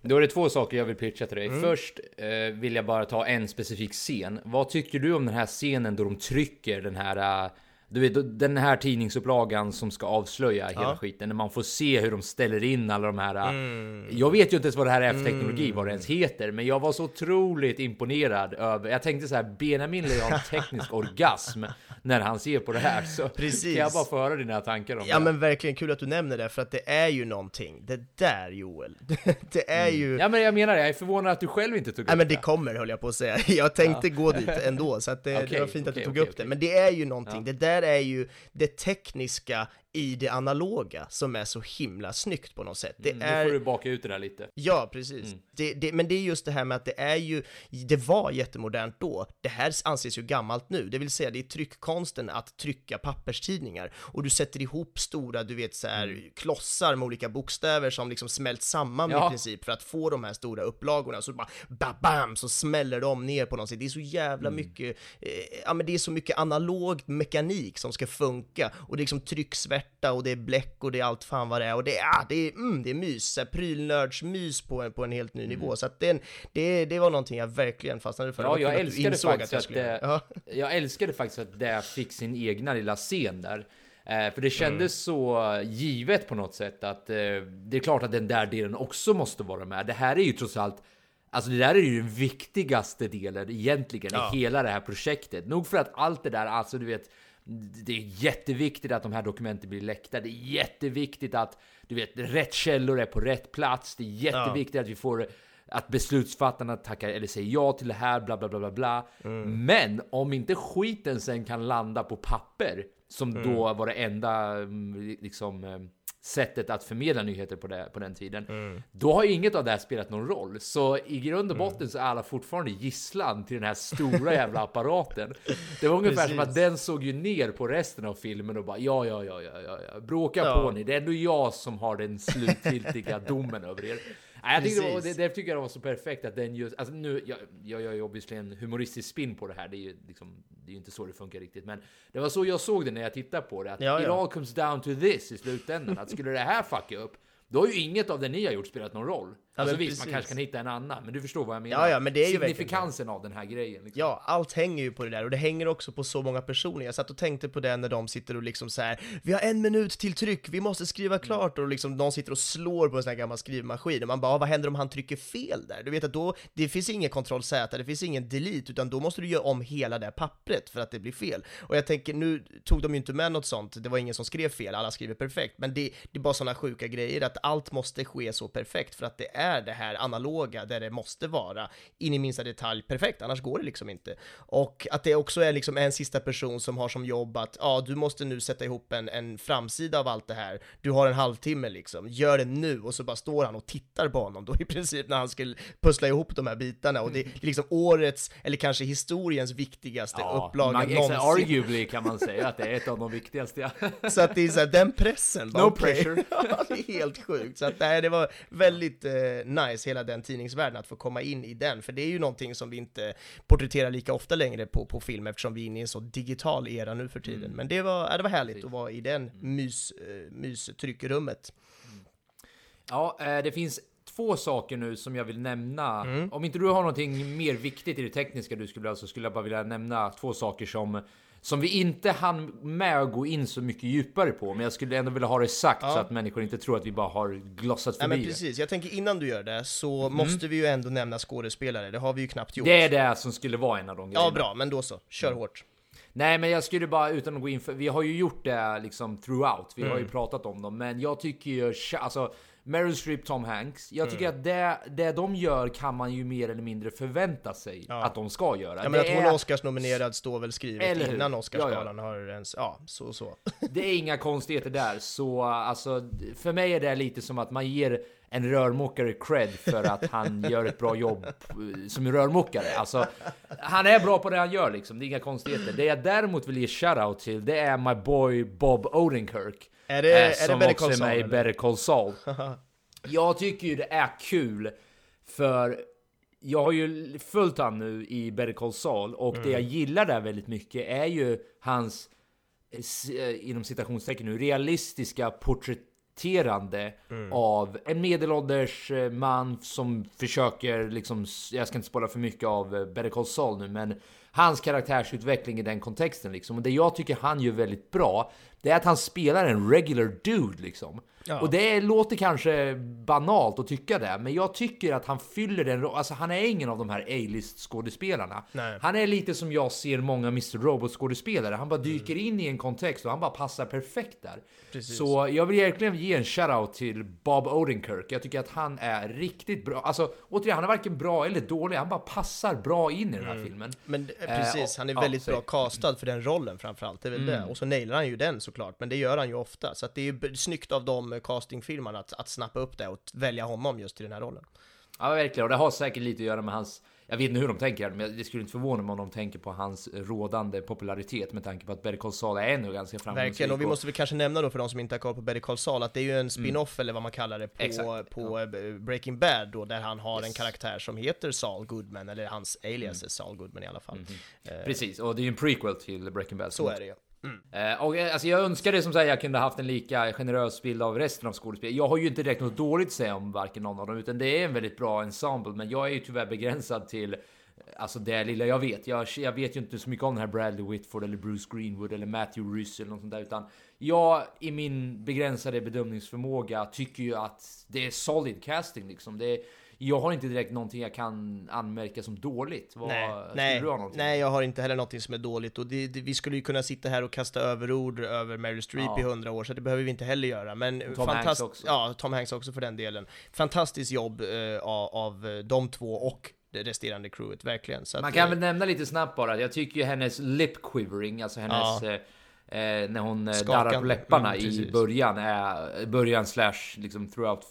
Då är det två saker jag vill pitcha till dig. Mm. Först eh, vill jag bara ta en specifik scen. Vad tycker du om den här scenen då de trycker den här... eh, du vet, den här tidningsupplagan som ska avslöja hela Ja. skiten. När man får se hur de ställer in alla de här... eh, Mm. Jag vet ju inte ens vad det här är för teknologi, vad det ens heter. Men jag var så otroligt imponerad över... Jag tänkte så här, Benjamin lär ju en teknisk orgasm när han ser på det här. Så Precis. kan jag bara få höra dina tankar om Ja det? men verkligen kul att du nämner det, för att det är ju någonting. Det där Joel, det är ju... Mm. Ja men jag menar det, jag är förvånad att du själv inte tog upp men det kommer höll jag på att säga. Jag tänkte gå dit ändå, så att det, det Okej, var fint att du tog okej, upp det. Men det är ju någonting, Ja. det där är ju det tekniska i det analoga som är så himla snyggt på något sätt. Det Mm, Nu är... får du baka ut det där lite. Ja, precis. Mm. Det, det, men det är just det här med att det är ju, det var jättemodernt då, det här anses ju gammalt nu, det vill säga det är tryckkonsten att trycka papperstidningar och du sätter ihop stora, du vet så här klossar med olika bokstäver som liksom smält samman Mm. Ja. i princip för att få de här stora upplagorna, så bara ba bam så smäller de ner på något sätt. Det är så jävla Mm. mycket, eh, ja men det är så mycket analog mekanik som ska funka och det är liksom trycksvärta och det är bläck och det är allt fan vad det är och det är, ah, det är, mm, det är mys, prylnördsmys på en, på en helt ny nivå. Så att det, det, det var någonting jag verkligen fastnade för. Ja, var jag att älskade faktiskt att, skulle det, det. jag älskade faktiskt att det fick sin egna lilla scen där. Eh, för det kändes Mm. så givet på något sätt att eh, det är klart att den där delen också måste vara med. Det här är ju trots allt Alltså det där är ju den viktigaste delen egentligen Ja. i hela det här projektet. Nog för att allt det där, alltså du vet, det är jätteviktigt att de här dokumenten blir läckta. Det är jätteviktigt att du vet, rätt källor är på rätt plats. Det är jätteviktigt att vi får att beslutsfattarna tackar eller säger ja till det här, bla bla bla bla bla. Mm. Men om inte skiten sen kan landa på papper, som Mm. då var det enda mm, liksom eh, sättet att förmedla nyheter på, det, på den tiden. Mm. Då har ju inget av det här spelat någon roll. Så i grund och botten så är alla fortfarande gisslan till den här stora jävla apparaten. Det var ungefär som att den såg ju ner på resten av filmen och bara ja, ja, ja, ja, ja, ja. bråka Ja. på ni. Det är ändå jag som har den slutgiltiga domen över er. Jag tyckte det, var, det, det tycker jag var så perfekt att den just, alltså nu, jag, jag gör ju obviously en humoristisk spin på det här, det är ju liksom, det är ju inte så det funkar riktigt, men det var så jag såg det när jag tittade på det, att Ja, it ja. all comes down to this i slutändan, att skulle det här fucka upp, då har ju inget av det ni har gjort spelat någon roll. Alltså men visst, precis. man kanske kan hitta en annan, men du förstår vad jag menar. Ja, ja, men det är ju Signifikansen av den här grejen. Liksom. Ja, allt hänger ju på det där och det hänger också på så många personer. Jag satt och tänkte på det när de sitter och liksom så här, vi har en minut till tryck, vi måste skriva klart och liksom de sitter och slår på en sån här gammal skrivmaskin och man bara, "Ah, vad händer om han trycker fel där? Du vet att då, det finns ingen kontroll Z, det finns ingen delete, utan då måste du göra om hela det här pappret för att det blir fel. Och jag tänker, nu tog de ju inte med något sånt, det var ingen som skrev fel, alla skriver perfekt, men det, det är bara sådana sjuka grejer att allt måste ske så perfekt för att det är det här analoga där det måste vara in i minsta detalj perfekt, annars går det liksom inte. Och att det också är liksom en sista person som har som jobb att ja, du måste nu sätta ihop en, en framsida av allt det här. Du har en halvtimme liksom, gör det nu och så bara står han och tittar på honom då i princip när han ska pussla ihop de här bitarna och det är liksom årets, eller kanske historiens viktigaste upplaga man, någonsin. arguably kan man säga att det är ett av de viktigaste. ja. Så att det är så här, den pressen. bara, No okej. pressure. Ja, det är helt sjukt. Så att nej, det var väldigt eh, nice, hela den tidningsvärlden, att få komma in i den. För det är ju någonting som vi inte porträtterar lika ofta längre på, på film, eftersom vi är inne i en så digital era nu för tiden. Mm. Men det var, ja, det var härligt att vara i den mys, eh, mystryckrummet. Ja, eh, det finns två saker nu som jag vill nämna. Mm. Om inte du har någonting mer viktigt i det tekniska du skulle ha så skulle jag bara vilja nämna två saker som som vi inte hann med att gå in så mycket djupare på, men jag skulle ändå vilja ha det sagt Ja. så att människor inte tror att vi bara har glossat Nej förbi men det. precis, jag tänker innan du gör det så måste vi ju ändå nämna skådespelare, det har vi ju knappt gjort. Det är det som skulle vara en av de grejerna. Ja bra, men då så, kör Mm. hårt. Nej, men jag skulle bara utan att gå in för vi har ju gjort det liksom throughout. Vi har ju Mm. pratat om dem, men jag tycker ju alltså Meryl Streep, Tom Hanks. Jag tycker Mm. att det, det de gör kan man ju mer eller mindre förvänta sig att de ska göra. Ja men det, att hon är, Oscarsnominerad står väl skrivet innan Ja, Oscarsgalan har ens, ja, så så. det är inga konstigheter där, så alltså för mig är det lite som att man ger en rörmokare cred för att han gör ett bra jobb eh, som rörmokare. Alltså, han är bra på det han gör liksom, det är inga konstigheter. Det jag däremot vill ge shoutout till, det är my boy Bob Odenkirk. Är det- eh, är det som Better också är med i? Better Call Saul. Jag tycker ju det är kul för jag har ju följt han nu i Better Call Saul och det jag gillar där väldigt mycket är ju hans eh, eh, inom citationstecken nu realistiska porträtterande av en medelålders eh, man som försöker liksom, jag ska inte spara för mycket av Better Call Saul nu, men hans karaktärsutveckling i den kontexten liksom. Och det jag tycker han gör väldigt bra, det är att han spelar en regular dude liksom. Och det låter kanske banalt att tycka det, men jag tycker att han fyller den Alltså han är ingen av de här A-list skådespelarna. Nej. Han är lite som jag ser många Mr. Robot skådespelare. Han bara Mm. dyker in i en kontext och han bara passar perfekt där. Så jag vill verkligen ge en shoutout till Bob Odenkirk. Jag tycker att han är riktigt bra. Alltså återigen, han är varken bra eller dålig. Han bara passar bra in i den här filmen. Men eh, Eh, precis, han är ja, väldigt. Mm. bra castad för den rollen framförallt, det är väl det. Och så nailar han ju den såklart, men det gör han ju ofta. Så det är ju snyggt av de castingfilmerna att, att snappa upp det och välja honom just i den här rollen. Ja, verkligen. Och det har säkert lite att göra med hans... Jag vet inte hur de tänker, men det skulle inte förvåna mig om de tänker på hans rådande popularitet med tanke på att Better Call Saul är ännu ganska framgångsrik. Verkligen, och vi måste väl kanske nämna då för de som inte har koll på Better Call Saul att det är ju en spin-off eller vad man kallar det på, Exakt, på eh, Breaking Bad då, där han har en karaktär som heter Saul Goodman, eller hans alias är Saul Goodman i alla fall. Precis, och det är ju en prequel till Breaking Bad. Så är det ju. Mm. Eh, och eh, alltså jag önskade som sagt jag kunde haft en lika generös bild av resten av skådespel. Jag har ju inte direkt något dåligt att säga om varken någon av dem, utan det är en väldigt bra ensemble. Men jag är ju tyvärr begränsad till eh, Alltså det lilla jag vet. Jag, jag vet ju inte så mycket om den här Bradley Whitford eller Bruce Greenwood eller Matthew Rhys eller något sånt där. Utan jag i min begränsade bedömningsförmåga tycker ju att det är solid casting liksom. Det är, jag har inte direkt någonting jag kan anmärka som dåligt. Vad, Nej, nej, du ha någonting? nej, jag har inte heller någonting som är dåligt och det, det, vi skulle ju kunna sitta här och kasta överord över Meryl Streep Ja. i hundra år, så det behöver vi inte heller göra. Men Tom Hanks också. Ja, Tom Hanks också för den delen. Fantastiskt jobb eh, av, av eh, de två och det resterande crewet, verkligen. Så Man att, kan eh, väl nämna lite snabbt bara, jag tycker ju hennes lip quivering, alltså hennes... Ja. Eh, när hon eh, Skakande. darrar på läpparna Mm, i början, är, början slash liksom throughout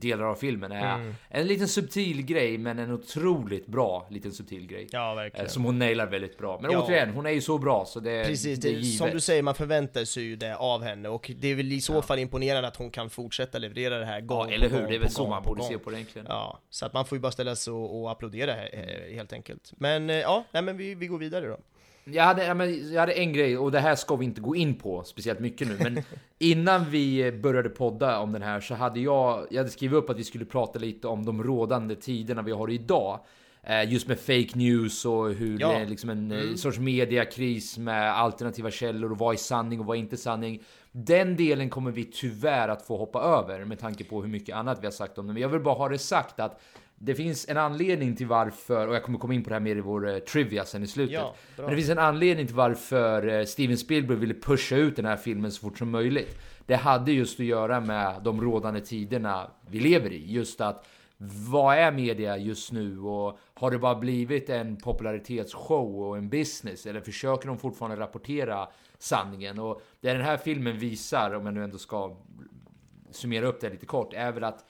delar av filmen är Mm. en liten subtil grej, men en otroligt bra liten subtil grej. Ja, Eh. Som hon nailar väldigt bra. Men Ja. återigen, hon är ju så bra så det, Precis, det är givet. som du säger, man förväntar sig ju det av henne och det är väl i så fall imponerande att hon kan fortsätta leverera det här gång Ja, eller hur? gång Det är väl så gång man borde se på det egentligen. Ja, så att man får ju bara ställa sig och, och applådera eh, helt enkelt. Men eh, ja, nej men vi, vi går vidare då. Jag hade, jag hade en grej, och det här ska vi inte gå in på speciellt mycket nu, men innan vi började podda om den här så hade jag, jag hade skrivit upp att vi skulle prata lite om de rådande tiderna vi har idag. Eh, Just med fake news och hur Ja. det är liksom en mm. sorts mediakris med alternativa källor och vad är sanning och vad är inte sanning. Den delen kommer vi tyvärr att få hoppa över med tanke på hur mycket annat vi har sagt om det. Men jag vill bara ha det sagt att det finns en anledning till varför, och jag kommer komma in på det här mer i vår eh, trivia sen i slutet. Ja. Men det finns en anledning till varför eh, Steven Spielberg ville pusha ut den här filmen så fort som möjligt. Det hade just att göra med de rådande tiderna vi lever i. Just att vad är media just nu och har det bara blivit en popularitetsshow och en business eller försöker de fortfarande rapportera sanningen? Och det den här filmen visar, om jag nu ändå ska summera upp det lite kort, är väl att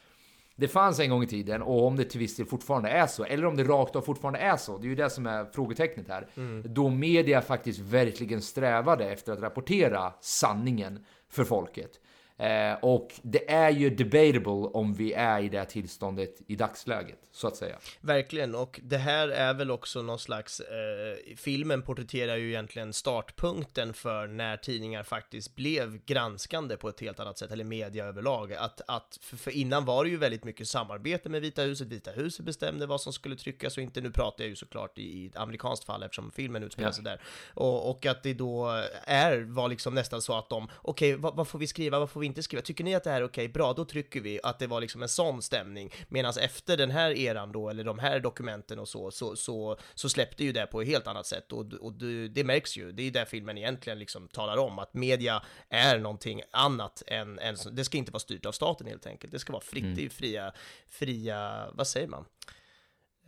det fanns en gång i tiden och om det till viss del fortfarande är så, eller om det rakt av fortfarande är så, det är ju det som är frågetecknet här. Då media faktiskt verkligen strävade efter att rapportera sanningen för folket. Eh, och det är ju debatable om vi är i det här tillståndet i dagsläget, så att säga. Verkligen, och det här är väl också någon slags, eh, filmen porträtterar ju egentligen startpunkten för när tidningar faktiskt blev granskande på ett helt annat sätt, eller media överlag. Att, att för, för innan var det ju väldigt mycket samarbete med Vita huset, Vita huset bestämde vad som skulle tryckas och inte, nu pratar jag ju såklart i, i ett amerikanskt fall eftersom filmen utspelar Ja. sig där. Och, och att det då är, var liksom nästan så att de, okej, vad, vad får vi skriva, vad får vi inte skriva? Tycker ni att det här är okej, bra, då trycker vi. Att det var liksom en sån stämning. Medan efter den här eran då, eller de här dokumenten och så, så, så, så släppte ju det på ett helt annat sätt. Och, och det, det märks ju, det är ju det filmen egentligen liksom talar om, att media är någonting annat än, än det ska inte vara styrt av staten helt enkelt. Det ska vara fritt, ju fria, fria, vad säger man?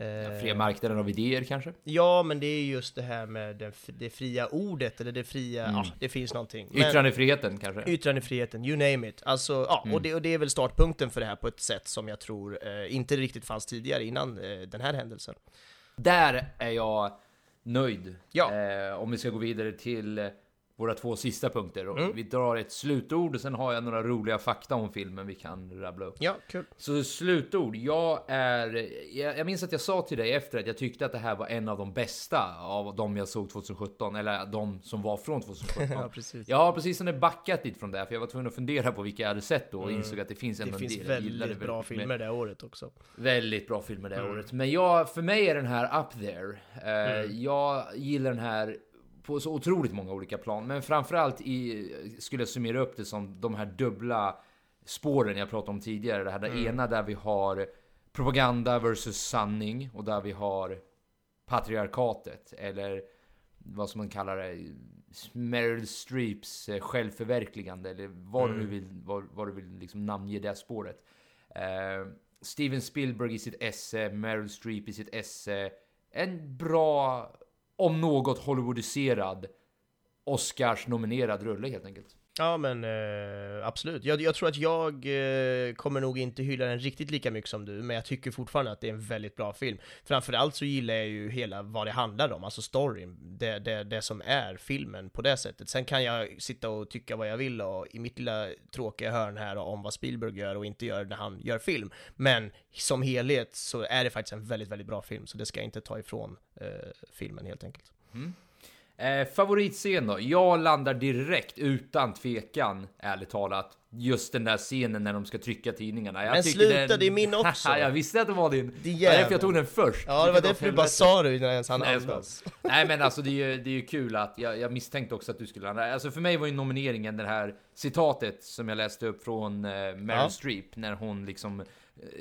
Eh, Fria marknaden av idéer kanske? Ja, men det är just det här med det, det fria ordet, eller det fria, Mm. ja, det finns någonting. Men- Yttrandefriheten kanske? Yttrandefriheten, you name it. Alltså, ja, Mm. och, det, och det är väl startpunkten för det här på ett sätt som jag tror eh, inte riktigt fanns tidigare innan eh, den här händelsen. Där är jag nöjd. Ja. Eh, om vi ska gå vidare till våra två sista punkter. Och Mm. Vi drar ett slutord och sen har jag några roliga fakta om filmen vi kan rabbla upp. Ja, kul. Så slutord. Jag är... Jag, jag minns att jag sa till dig efter att jag tyckte att det här var en av de bästa av de jag såg 2017. Eller de som var från 2017. Ja, precis. Jag har precis det backat lite från det, för jag var tvungen att fundera på vilka jag hade sett då och insåg att det finns Mm. Det finns en del jag gillade väldigt bra filmer det året också. Väldigt bra filmer det Mm. året. Men jag, för mig är den här up there. Mm. Jag gillar den här på så otroligt många olika plan. Men framförallt i, skulle jag summera upp det som de här dubbla spåren jag pratade om tidigare. Det här Mm. ena där vi har propaganda versus sanning och där vi har patriarkatet. Eller vad som man kallar det. Meryl Streeps eh, självförverkligande. Eller vad du nu vill, vad, vad du vill liksom namnge det spåret. Eh, Steven Spielberg i sitt esse, Meryl Streep i sitt esse. En bra, om något Hollywoodiserad Oscars-nominerad rulle helt enkelt. Ja men eh, absolut. Jag, jag tror att jag eh, kommer nog inte hylla den riktigt lika mycket som du, men jag tycker fortfarande att det är en väldigt bra film. Framförallt så gillar jag ju hela vad det handlar om, alltså storyn, det, det, det som är filmen på det sättet. Sen kan jag sitta och tycka vad jag vill och i mitt lilla tråkiga hörn här om vad Spielberg gör och inte gör när han gör film. Men som helhet så är det faktiskt en väldigt, väldigt bra film, så det ska jag inte ta ifrån eh, filmen helt enkelt. Mm. Eh, favoritscen då? Jag landar direkt utan tvekan, ärligt talat. Just den där scenen när de ska trycka tidningarna. Jag Men sluta, det är min också. jag visste att det var din. Det var därför jag tog den först. Ja, det var därför du bara sa det innan ens jag skojar. andas. Nej men alltså det är ju, det är ju kul att jag, jag misstänkte också att du skulle landa. Alltså för mig var ju nomineringen det här citatet som jag läste upp från eh, Meryl Ja. Streep när hon liksom, eh,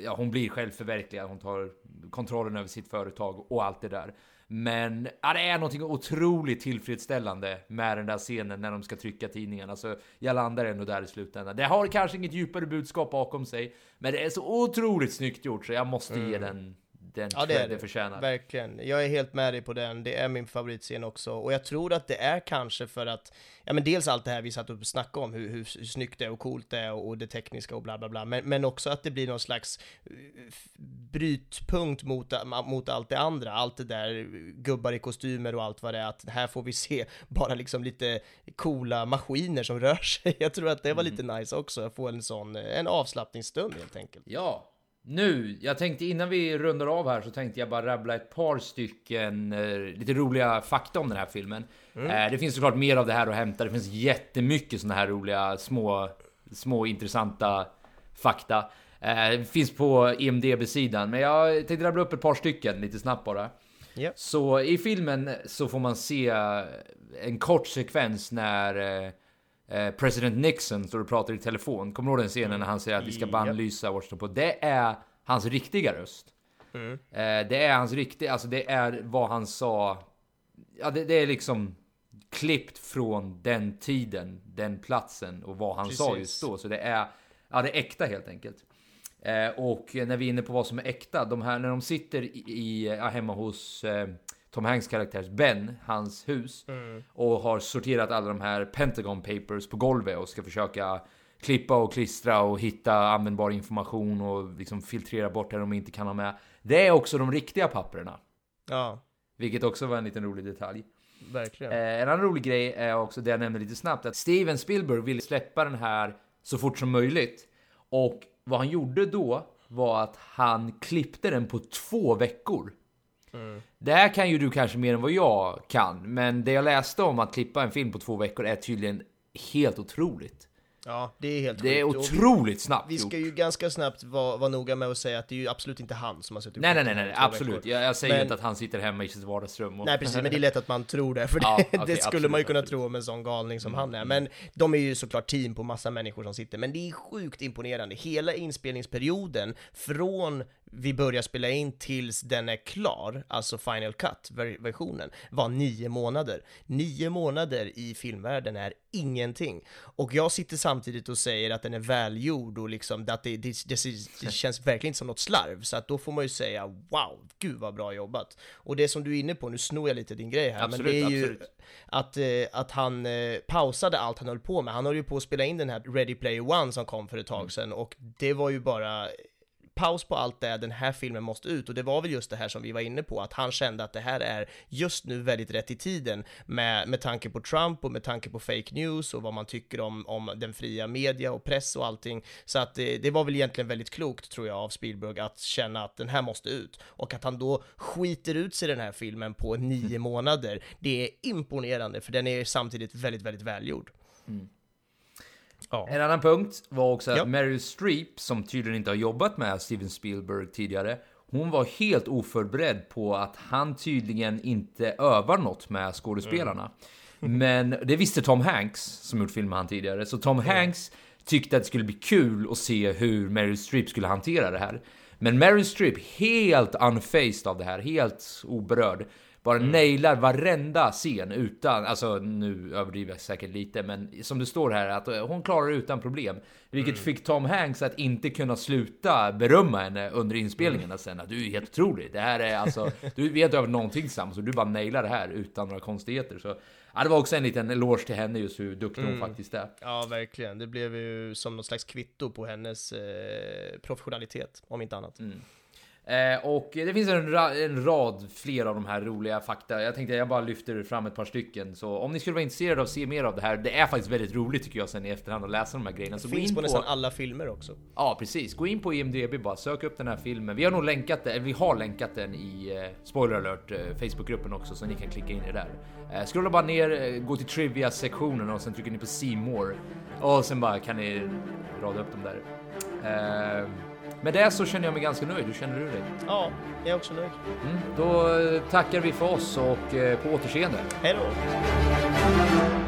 ja hon blir självförverkligad, hon tar kontrollen över sitt företag och allt det där. Men ja, det är någonting otroligt tillfredsställande med den där scenen när de ska trycka tidningen. Alltså, jag landar ändå där i slutändan. Det har kanske inget djupare budskap bakom sig, men det är så otroligt snyggt gjort så jag måste ge den den Ja, det är det. förtjänar. Verkligen. Jag är helt med dig på den. Det är min favoritscen också. Och jag tror att det är kanske för att, ja men dels allt det här vi satt upp och snackade om, hur, hur, hur snyggt det är och coolt det är och, och det tekniska och bla bla bla. Men, men också att det blir någon slags eh, brytpunkt mot, mot allt det andra. Allt det där gubbar i kostymer och allt vad det är. Att här får vi se bara liksom lite coola maskiner som rör sig. Jag tror att det var lite nice också, att få en sån, en avslappningsstund helt enkelt. Ja, nu, jag tänkte innan vi rundar av här så tänkte jag bara rabbla ett par stycken eh, lite roliga fakta om den här filmen. Eh, det finns såklart mer av det här att hämta. Det finns jättemycket såna här roliga små, små intressanta fakta. Eh, finns på IMDB-sidan, men jag tänkte rabbla upp ett par stycken lite snabbt bara. Ja. Så i filmen så får man se en kort sekvens när eh, president Nixon står och pratar i telefon. Kommer du ihåg den scenen när han säger att vi ska Japp. bannlysa Washington på? Det är hans riktiga röst. Eh, det är hans riktiga, alltså det är vad han sa. Ja, det, det är liksom klippt från den tiden, den platsen och vad han sa Precis. just då. Så det är, ja, det är äkta helt enkelt. Eh, och när vi är inne på vad som är äkta, de här när de sitter i, i hemma hos eh, Tom Hanks karaktärs Ben, hans hus, och har sorterat alla de här Pentagon Papers på golvet och ska försöka klippa och klistra och hitta användbar information och liksom filtrera bort det de inte kan ha med. Det är också de riktiga papperna, Ja, vilket också var en liten rolig detalj. verkligen. Eh, en annan rolig grej är också det jag nämnde lite snabbt, att Steven Spielberg ville släppa den här så fort som möjligt. Och vad han gjorde då var att han klippte den på två veckor. Det här kan ju du kanske mer än vad jag kan, men det jag läste om att klippa en film på två veckor är tydligen helt otroligt. Ja, det är helt Det är sjukt. Och vi- otroligt snabbt Vi gjort. ska ju ganska snabbt vara, vara noga med att säga att det är ju absolut inte han som har suttit Nej, nej, nej, nej, absolut. veckor. Jag, jag säger Men- inte att han sitter hemma i sitt vardagsrum och... Nej precis, men det är lätt att man tror det, för det, Ja, okej, det skulle absolut, man ju kunna absolut. Mm, tro om en sån galning som han är. Men de är ju såklart team på massa människor som sitter, men det är sjukt imponerande. Hela inspelningsperioden, från vi börjar spela in tills den är klar, alltså final cut-versionen, var nio månader. Nio månader i filmvärlden är ingenting. Och jag sitter samtidigt och säger att den är välgjord och liksom att det, det, det, det känns verkligen inte som något slarv. Så att då får man ju säga wow, gud vad bra jobbat. Och det som du är inne på, nu snor jag lite din grej här, Absolut, men det är ju absolut. att, eh, att han eh, pausade allt han höll på med. Han höll ju på att spela in den här Ready Player One som kom för ett tag Mm. sedan och det var ju bara paus på allt det, den här filmen måste ut och det var väl just det här som vi var inne på, att han kände att det här är just nu väldigt rätt i tiden med, med tanke på Trump och med tanke på fake news och vad man tycker om, om den fria media och press och allting. Så att det, det var väl egentligen väldigt klokt tror jag av Spielberg att känna att den här måste ut och att han då skiter ut sig den här filmen på nio månader. Det är imponerande för den är samtidigt väldigt, väldigt välgjord. Mm. Ja. En annan punkt var också att Ja. Meryl Streep, som tydligen inte har jobbat med Steven Spielberg tidigare, hon var helt oförberedd på att han tydligen inte övar något med skådespelarna. Men det visste Tom Hanks, som gjort film med han tidigare, så Tom Hanks tyckte att det skulle bli kul att se hur Meryl Streep skulle hantera det här. Men Meryl Streep, helt unfaced av det här, helt oberörd. Bara nailar varenda scen utan, alltså nu överdriver jag säkert lite, men som det står här att eh, hon klarar det utan problem. Vilket fick Tom Hanks att inte kunna sluta berömma henne under inspelningarna sen. Att du är helt otrolig. Det här är alltså, du vet över någonting tillsammans och du bara nailar det här utan några konstigheter. Så ja, det var också en liten eloge till henne just hur duktig hon faktiskt är. Ja, verkligen. Det blev ju som något slags kvitto på hennes eh, professionalitet, om inte annat. Eh, och det finns en, ra- en rad fler av de här roliga fakta. Jag tänkte jag bara lyfter fram ett par stycken. Så om ni skulle vara intresserade av att se mer av det här. Det är faktiskt väldigt roligt tycker jag sen i efterhand att läsa de här grejerna. Så Det gå finns in på på, nästan alla filmer också. Ja, precis. Gå in på IMDB bara, sök upp den här filmen. Vi har nog länkat den, vi har länkat den i eh, spoiler alert eh, Facebookgruppen också så ni kan klicka in er där. Eh, scrolla bara ner, eh, gå till trivia sektionen och sen trycker ni på see more och sen bara kan ni rada upp dem där. Med det så känner jag mig ganska nöjd. Hur känner du dig? Ja, jag är också nöjd. Mm, då eh, tackar vi för oss och eh, på återseende. Hej då!